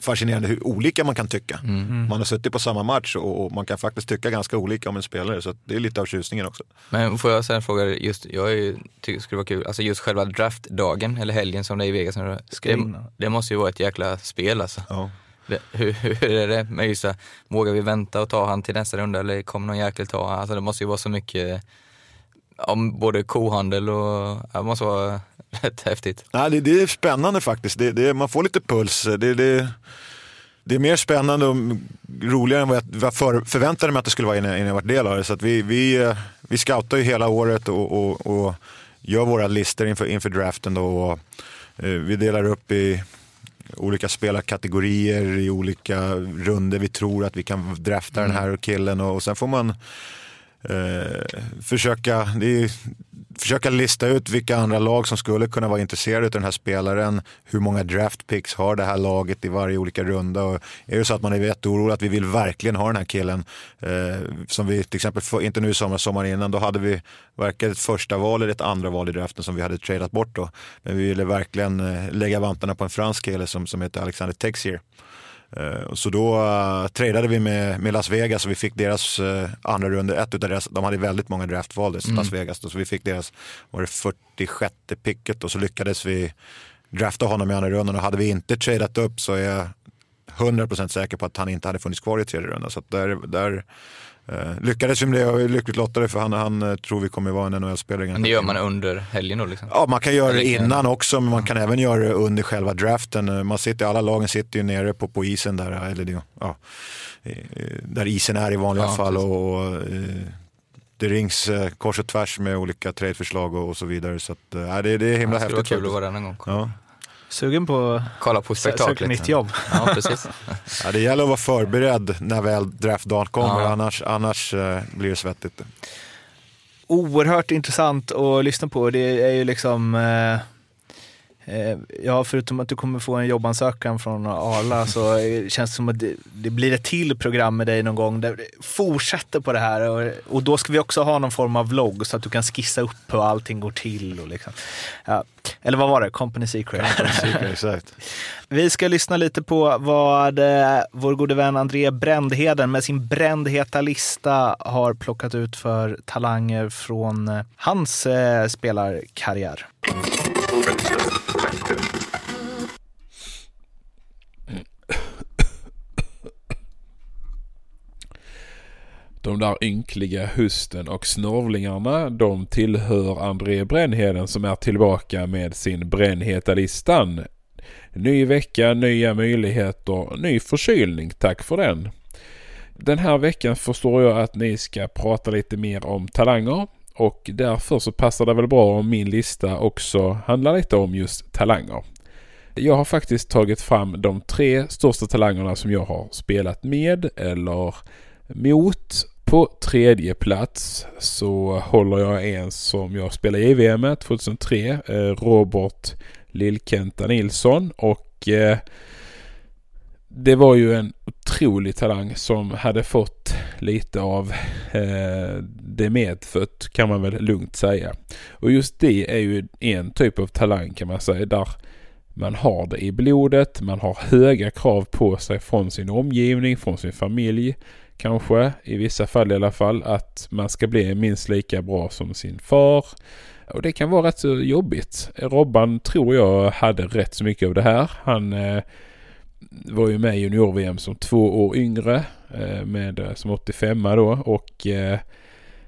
fascinerande hur olika man kan tycka. Mm. Man har suttit på samma match och, och man kan faktiskt tycka ganska olika om en spelare. Så det är lite av tjusningen också. Men får jag sen fråga, just, jag är ju, tycker det skulle vara kul, alltså just själva draftdagen eller helgen som det är i Vegas Det, det måste ju vara ett jäkla spel alltså. Ja. (laughs) Hur, hur är det med just det, här, vågar vi vänta och ta han till nästa runda eller kommer någon jäkel ta han? Alltså det måste ju vara så mycket om både kohandel och, det måste vara (laughs) rätt häftigt. Nej, det, det är spännande faktiskt. Det, det, man får lite puls. Det, det, det är mer spännande och roligare än vad jag, för, förväntade mig att det skulle vara innan, innan jag var del av det. Så att vi, vi, eh, vi scoutar ju hela året och, och, och gör våra listor inför, inför draften. Då, och, eh, vi delar upp i olika spelarkategorier i olika runder. Vi tror att vi kan drafta den här killen och, och sen får man eh, försöka, det är, försöka lista ut vilka andra lag som skulle kunna vara intresserade av den här spelaren. Hur många draft picks har det här laget i varje olika runda? Och är det så att man är jätteorolig att vi vill verkligen ha den här killen, eh, som vi till exempel, för, inte nu i sommar, sommaren innan, då hade vi varken ett första val eller ett andra val i draften som vi hade tradat bort då. Men vi ville verkligen eh, lägga vantarna på en fransk kille som, som heter Alexander Texier. Uh, så då uh, tradade vi med, med Las Vegas och vi fick deras uh, andra runda, ett utav deras, de hade väldigt många draftval, mm. Las Vegas, då, så vi fick deras, var det 46 picket och så lyckades vi drafta honom i andra rundan och hade vi inte tradat upp så är jag 100% säker på att han inte hade funnits kvar i tredje rundan. Så där, där Uh, lyckades vi med det och är lyckligt lottade för han, han uh, tror vi kommer vara en NHL-spelare. Men det gör man under helgen då? Liksom. Ja, man kan göra det innan också, men man kan även göra det under själva draften. Uh, man sitter, alla lagen sitter ju nere på, på isen där, eller ja, där isen är i vanliga ja, fall. Och, och det rings kors och tvärs med olika tradeförslag och, och så vidare. Så att, det, det är himla ja, häftigt. Det var kul att vara där någon gång. Ja. Sugen på kolla på spektaklet. Söka nytt jobb. Ja, precis. (laughs) ja, det gäller att vara förberedd när väl draftdagen kommer, ja. annars, annars uh, blir det svettigt. Oerhört intressant att lyssna på. Det är ju liksom Eh, ja, förutom att du kommer få en jobbansökan från Arla så (laughs) känns det som att det, det, blir ett till program med dig någon gång där fortsätter på det här. Och, och, då ska vi också ha någon form av vlogg så att du kan skissa upp hur allting går till. Och liksom. ja. Eller vad var det? Company Secret. Company Secret exakt. (laughs) Vi ska lyssna lite på vad eh, vår gode vän André Brändheden med sin brändheta lista har plockat ut för talanger från eh, hans eh, spelarkarriär. De där ynkliga husten och snorvlingarna, de tillhör André Brännheden som är tillbaka med sin brännheta listan. Ny vecka, nya möjligheter, ny förkylning, tack för den. Den här veckan förstår jag att ni ska prata lite mer om talanger och därför så passar det väl bra om min lista också handlar lite om just talanger. Jag har faktiskt tagit fram de tre största talangerna som jag har spelat med eller mot. På tredje plats så håller jag en som jag spelade i VM 2003, eh, Robert Lillkenta Nilsson och eh, det var ju en otrolig talang som hade fått lite av eh, det medfött kan man väl lugnt säga. Och just det är ju en typ av talang kan man säga där man har det i blodet, man har höga krav på sig från sin omgivning, från sin familj kanske, i vissa fall i alla fall, att man ska bli minst lika bra som sin far. Och det kan vara rätt så jobbigt. Robban tror jag hade rätt så mycket av det här. Han eh, var ju med i junior-VM som två år yngre, eh, med, eh, som 85 då och eh,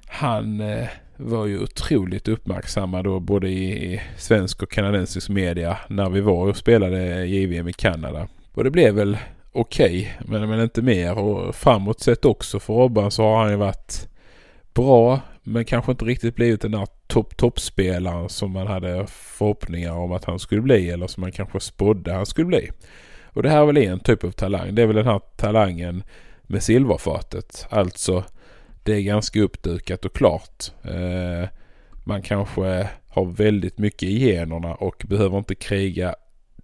han eh, var ju otroligt uppmärksammad då både i svensk och kanadensisk media när vi var och spelade JVM i Kanada. Och det blev väl okej, okay, men, men inte mer. Och framåt sett också för Robban så har han ju varit bra, men kanske inte riktigt blivit den där topp-toppspelaren som man hade förhoppningar om att han skulle bli eller som man kanske spådde han skulle bli. Och det här är väl en typ av talang. Det är väl den här talangen med silverfatet. Alltså det är ganska uppdukat och klart. Eh, man kanske har väldigt mycket i generna och behöver inte kriga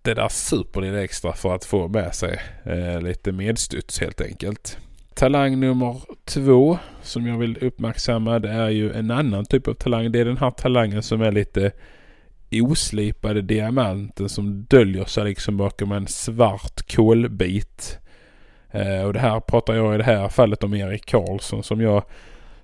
det där super lite extra för att få med sig eh, lite medstuds helt enkelt. Talang nummer två som jag vill uppmärksamma det är ju en annan typ av talang. Det är den här talangen som är lite oslipade diamanten som döljer sig liksom bakom en svart kolbit. Eh, och det här pratar jag i det här fallet om Erik Karlsson som jag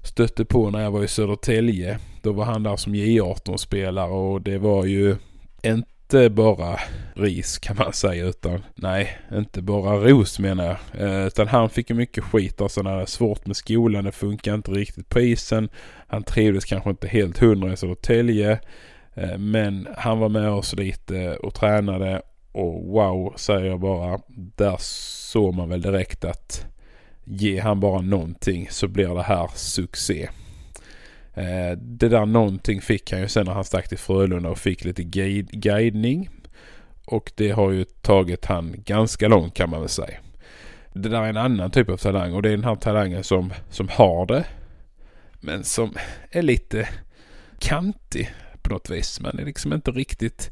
stötte på när jag var i Södertälje. Då var han där som J18-spelare och det var ju inte inte bara ris kan man säga utan nej, inte bara ros menar jag. Eh, utan han fick ju mycket skit av sådana här svårt med skolan, det funkar inte riktigt på isen. Han trivdes kanske inte helt hundra i Södertälje. Eh, men han var med oss lite och tränade och wow säger jag bara. Där såg man väl direkt att ge han bara någonting så blir det här succé. Eh, det där någonting fick han ju sen när han stack till Frölunda och fick lite guidning. Och det har ju tagit han ganska långt kan man väl säga. Det där är en annan typ av talang och det är den här talangen som, som har det. men som är lite kantig på något vis. Man är liksom inte riktigt...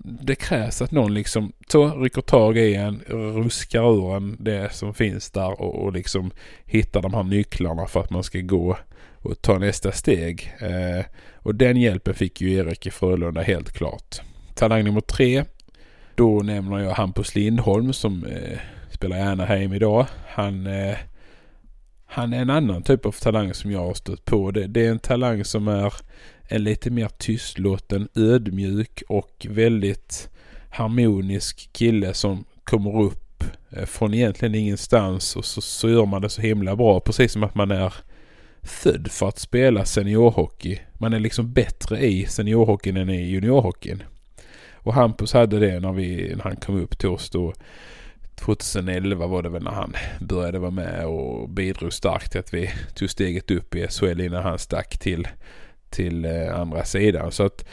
Det krävs att någon liksom så rycker tag i en, ruskar ur en det som finns där och, och liksom hittar de här nycklarna för att man ska gå och ta nästa steg. Eh, och den hjälpen fick ju Erik i Frölunda helt klart. Talang nummer tre. Då nämner jag Hampus Lindholm som eh, spelar i Anaheim idag. Han, eh, han är en annan typ av talang som jag har stött på. Det, det är en talang som är en lite mer tystlåten, ödmjuk och väldigt harmonisk kille som kommer upp eh, från egentligen ingenstans och så, så gör man det så himla bra. Precis som att man är född för att spela seniorhockey. Man är liksom bättre i seniorhockeyn än i juniorhockeyn. Och Hampus hade det när, vi, när han kom upp till oss då. 2011 var det väl när han började vara med och bidrog starkt till att vi tog steget upp i SHL innan han stack till, till eh, andra sidan. Så att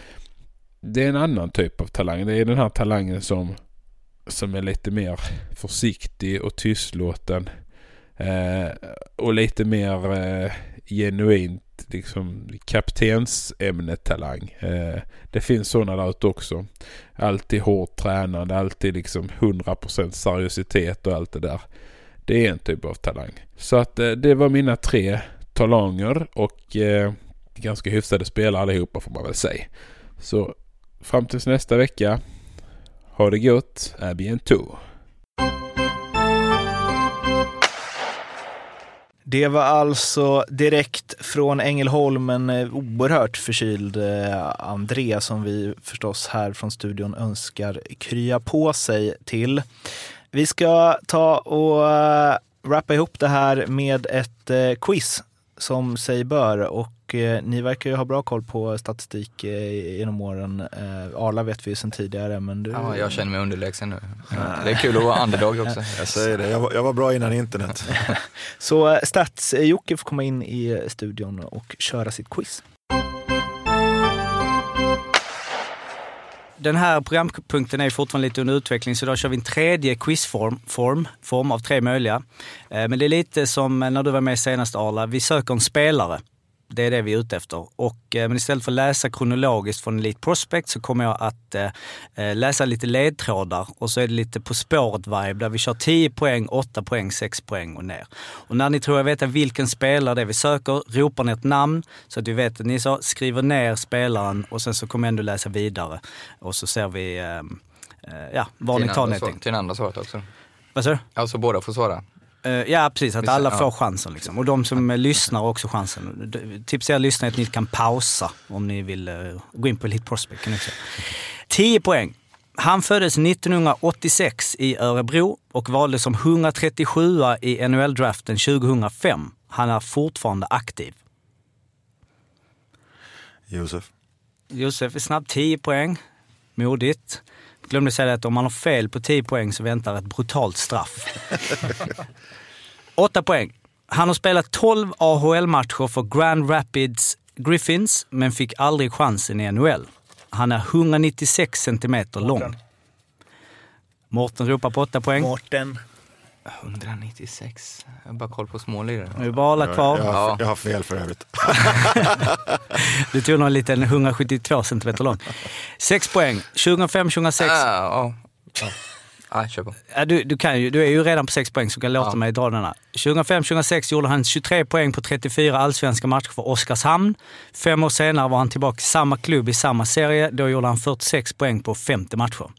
det är en annan typ av talang. Det är den här talangen som, som är lite mer försiktig och tystlåten. Eh, och lite mer eh, genuint liksom kaptensämnetalang. Eh, det finns sådana där ute också. Alltid hårt tränande, alltid liksom 100% seriositet och allt det där. Det är en typ av talang. Så att eh, det var mina tre talanger och eh, ganska hyfsade spelare allihopa får man väl säga. Så fram tills nästa vecka. Ha det gott. A bientôt. Det var alltså direkt från Ängelholm en eh, oerhört förkyld eh, André som vi förstås här från studion önskar krya på sig till. Vi ska ta och eh, wrappa ihop det här med ett quiz som sig bör och eh, ni verkar ju ha bra koll på statistik eh, genom åren. Eh, Arla vet vi ju sedan tidigare men du... Ja, jag känner mig underlägsen nu. Det är kul att vara underdog också. (laughs) Jag säger det, jag var, jag var bra innan internet. (laughs) Så eh, Stats-Jocke får komma in i studion och köra sitt quiz. Den här programpunkten är fortfarande lite under utveckling så då kör vi en tredje quizform form, form av tre möjliga. Eh, men det är lite som när du var med senast Arla, vi söker en spelare. Det är det vi är ute efter. Och, eh, men istället för att läsa kronologiskt från Elite Prospect så kommer jag att eh, eh läsa lite ledtrådar och så är det lite På spåret-vibe där vi kör 10 poäng, 8 poäng, 6 poäng och ner. Och när ni tror jag vet vilken spelare det är vi söker, ropar ni ett namn så att vi vet att ni så, skriver ner spelaren och sen så kommer jag ändå läsa vidare. Och så ser vi eh, eh ja, var ni tar någonting. Till den andra svaret också. Vad sa du? Alltså båda får svara. Eh, ja, precis. Att alla får chansen. Liksom. Och de som lyssnar har också chansen. Tips er lyssnare att ni kan pausa om ni vill uh, gå in på Elite Prospect. Också. 10 poäng. Han föddes 1986 i Örebro och valdes som 137 i NHL-draften 2005. Han är fortfarande aktiv. Josef. Josef är snabb. 10 poäng. Modigt. Glömde säga att om man har fel på 10 poäng så väntar ett brutalt straff. (laughs) 8 poäng. Han har spelat 12 AHL-matcher för Grand Rapids Griffins, men fick aldrig chansen i NHL. Han är 196 centimeter lång. Mårten ropar på 8 poäng. Mårten. 196. Jag har bara koll på smålirare. Är bara kvar. Jag, jag, har, jag har fel för övrigt. (laughs) du tog någon liten 172 centimeter lång. 6 poäng. 2005-2006. Uh, ja. Ja, kör på. Du, du, kan ju, du är ju redan på 6 poäng så du kan låta ja. mig dra denna. 2005-2006 gjorde han 23 poäng på 34 allsvenska matcher för Oskarshamn. Fem år senare var han tillbaka i samma klubb i samma serie. Då gjorde han 46 poäng på 50 matcher.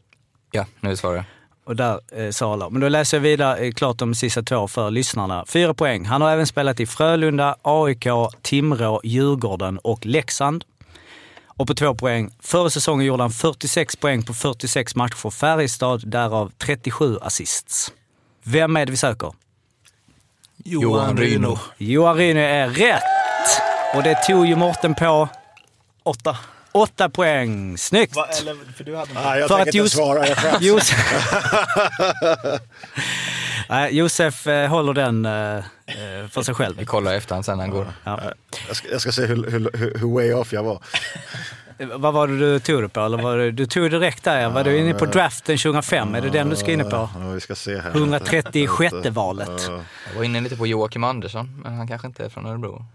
Ja, nu svarar jag. Och där eh, Sala. Men då läser jag vidare eh, klart de sista två för lyssnarna. Fyra poäng. Han har även spelat i Frölunda, AIK, Timrå, Djurgården och Leksand. Och på två poäng. Förra säsongen gjorde han 46 poäng på 46 matcher för Färjestad, därav 37 assists. Vem är det vi söker? Johan Ryno. Johan Ryno är rätt! Och det tog ju Mårten på... Åtta. Åtta poäng. Snyggt! Va, eller, för du hade ah, jag för tänker inte svara, jag. (laughs) Josef, Nej, Josef eh, håller den eh, eh, för sig själv. Vi kollar efter han sen när han går. Ja. Jag, ska, jag ska se hur, hur, hur way off jag var. Vad var det du tog det på? Eller var det, du tog direkt där, var du inne på draften 2005? Är det den du ska in på? Ja, vi ska se här. 136 valet. Jag var inne lite på Joakim Andersson, men han kanske inte är från Örebro.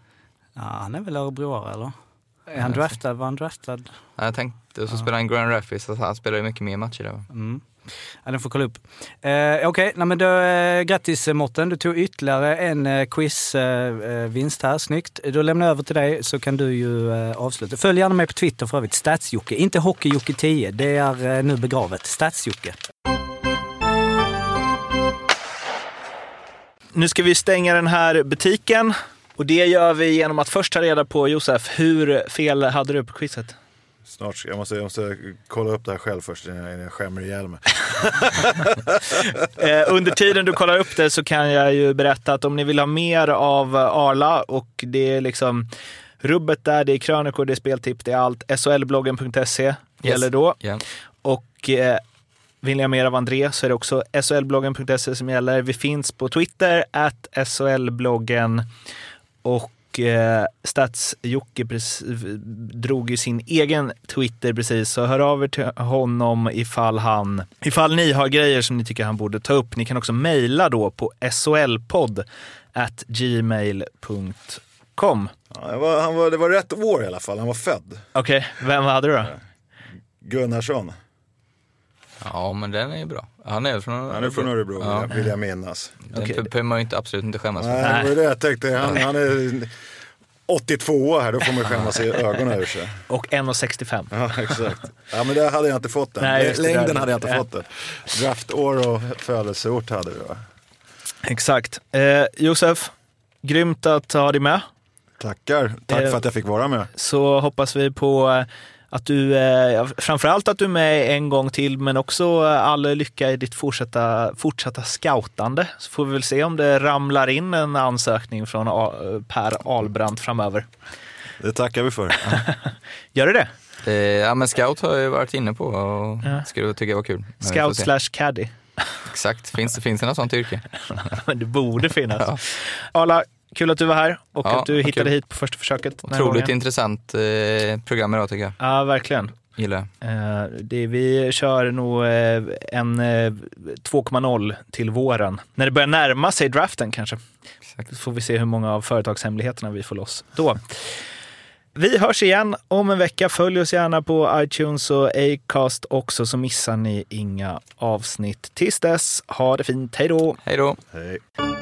Ja, han är väl örebroare eller? Är han draftad? Var han draftad? Ja, jag tänkte, och så spelar han Grand Rapids, så han spelar ju mycket mer matcher där? Mm. Ja, den får kolla upp. Eh, Okej, okay. Nej, men då, eh, grattis Mårten. Du tog ytterligare en eh, quizvinst eh, här. Snyggt. Då lämnar jag över till dig så kan du ju eh, avsluta. Följ gärna mig på Twitter för övrigt. Statsjocke. Inte Hockeyjocke10. Det är eh, nu begravet. Statsjocke. Nu ska vi stänga den här butiken. Och det gör vi genom att först ta reda på, Josef, hur fel hade du på quizet? Snart, jag måste, jag måste kolla upp det här själv först innan jag, jag skämmer ihjäl mig. (laughs) eh, under tiden du kollar upp det så kan jag ju berätta att om ni vill ha mer av Arla och det är liksom rubbet där, det är krönikor, det är speltips, det är allt. SHLbloggen.se yes. gäller då. Yeah. Och eh, vill ni ha mer av André så är det också SHLbloggen.se som gäller. Vi finns på Twitter, at SHLbloggen. Och eh, Stats-Jocke drog ju sin egen Twitter precis, så hör av er till honom ifall, han, ifall ni har grejer som ni tycker han borde ta upp. Ni kan också mejla då på solpodd at gmail.com. Ja, var, han var, det var rätt år i alla fall, han var född. Okej, okay. vem hade du då? Gunnarsson. Ja, men den är ju bra. Han är från Han är från Örebro, ja. vill jag minnas. Den okay. behöver man ju inte, absolut inte skämmas för. Nej, det var det jag tänkte. Han, han är 82 här, då får man skämmas i ögonen ur sig. Och 1,65. Ja, exakt. Ja, men det hade jag inte fått den. Nej, Längden hade jag inte fått den. Draftår och födelseort hade du va? Exakt. Eh, Josef, grymt att ha dig med. Tackar. Tack eh, för att jag fick vara med. Så hoppas vi på eh, att du, eh, framförallt att du är med en gång till, men också all lycka i ditt fortsatta, fortsatta scoutande. Så får vi väl se om det ramlar in en ansökning från Per Albrandt framöver. Det tackar vi för. (laughs) Gör det det? Eh, ja, men scout har jag varit inne på och ja. skulle tycka var kul. Scout slash caddy. Exakt, finns, finns det något sånt yrke? (laughs) det borde finnas. (laughs) Ja. Arla, Kul att du var här och ja, att du hittade kul. hit på första försöket. Otroligt intressant eh, program idag tycker jag. Ja, verkligen. Gillar eh, det, Vi kör nog eh, en eh, 2.0 till våren. När det börjar närma sig draften kanske. Exakt. Så får vi se hur många av företagshemligheterna vi får loss då. Vi hörs igen om en vecka. Följ oss gärna på iTunes och Acast också så missar ni inga avsnitt. Tills dess, ha det fint. Hej då! Hej då! Hej.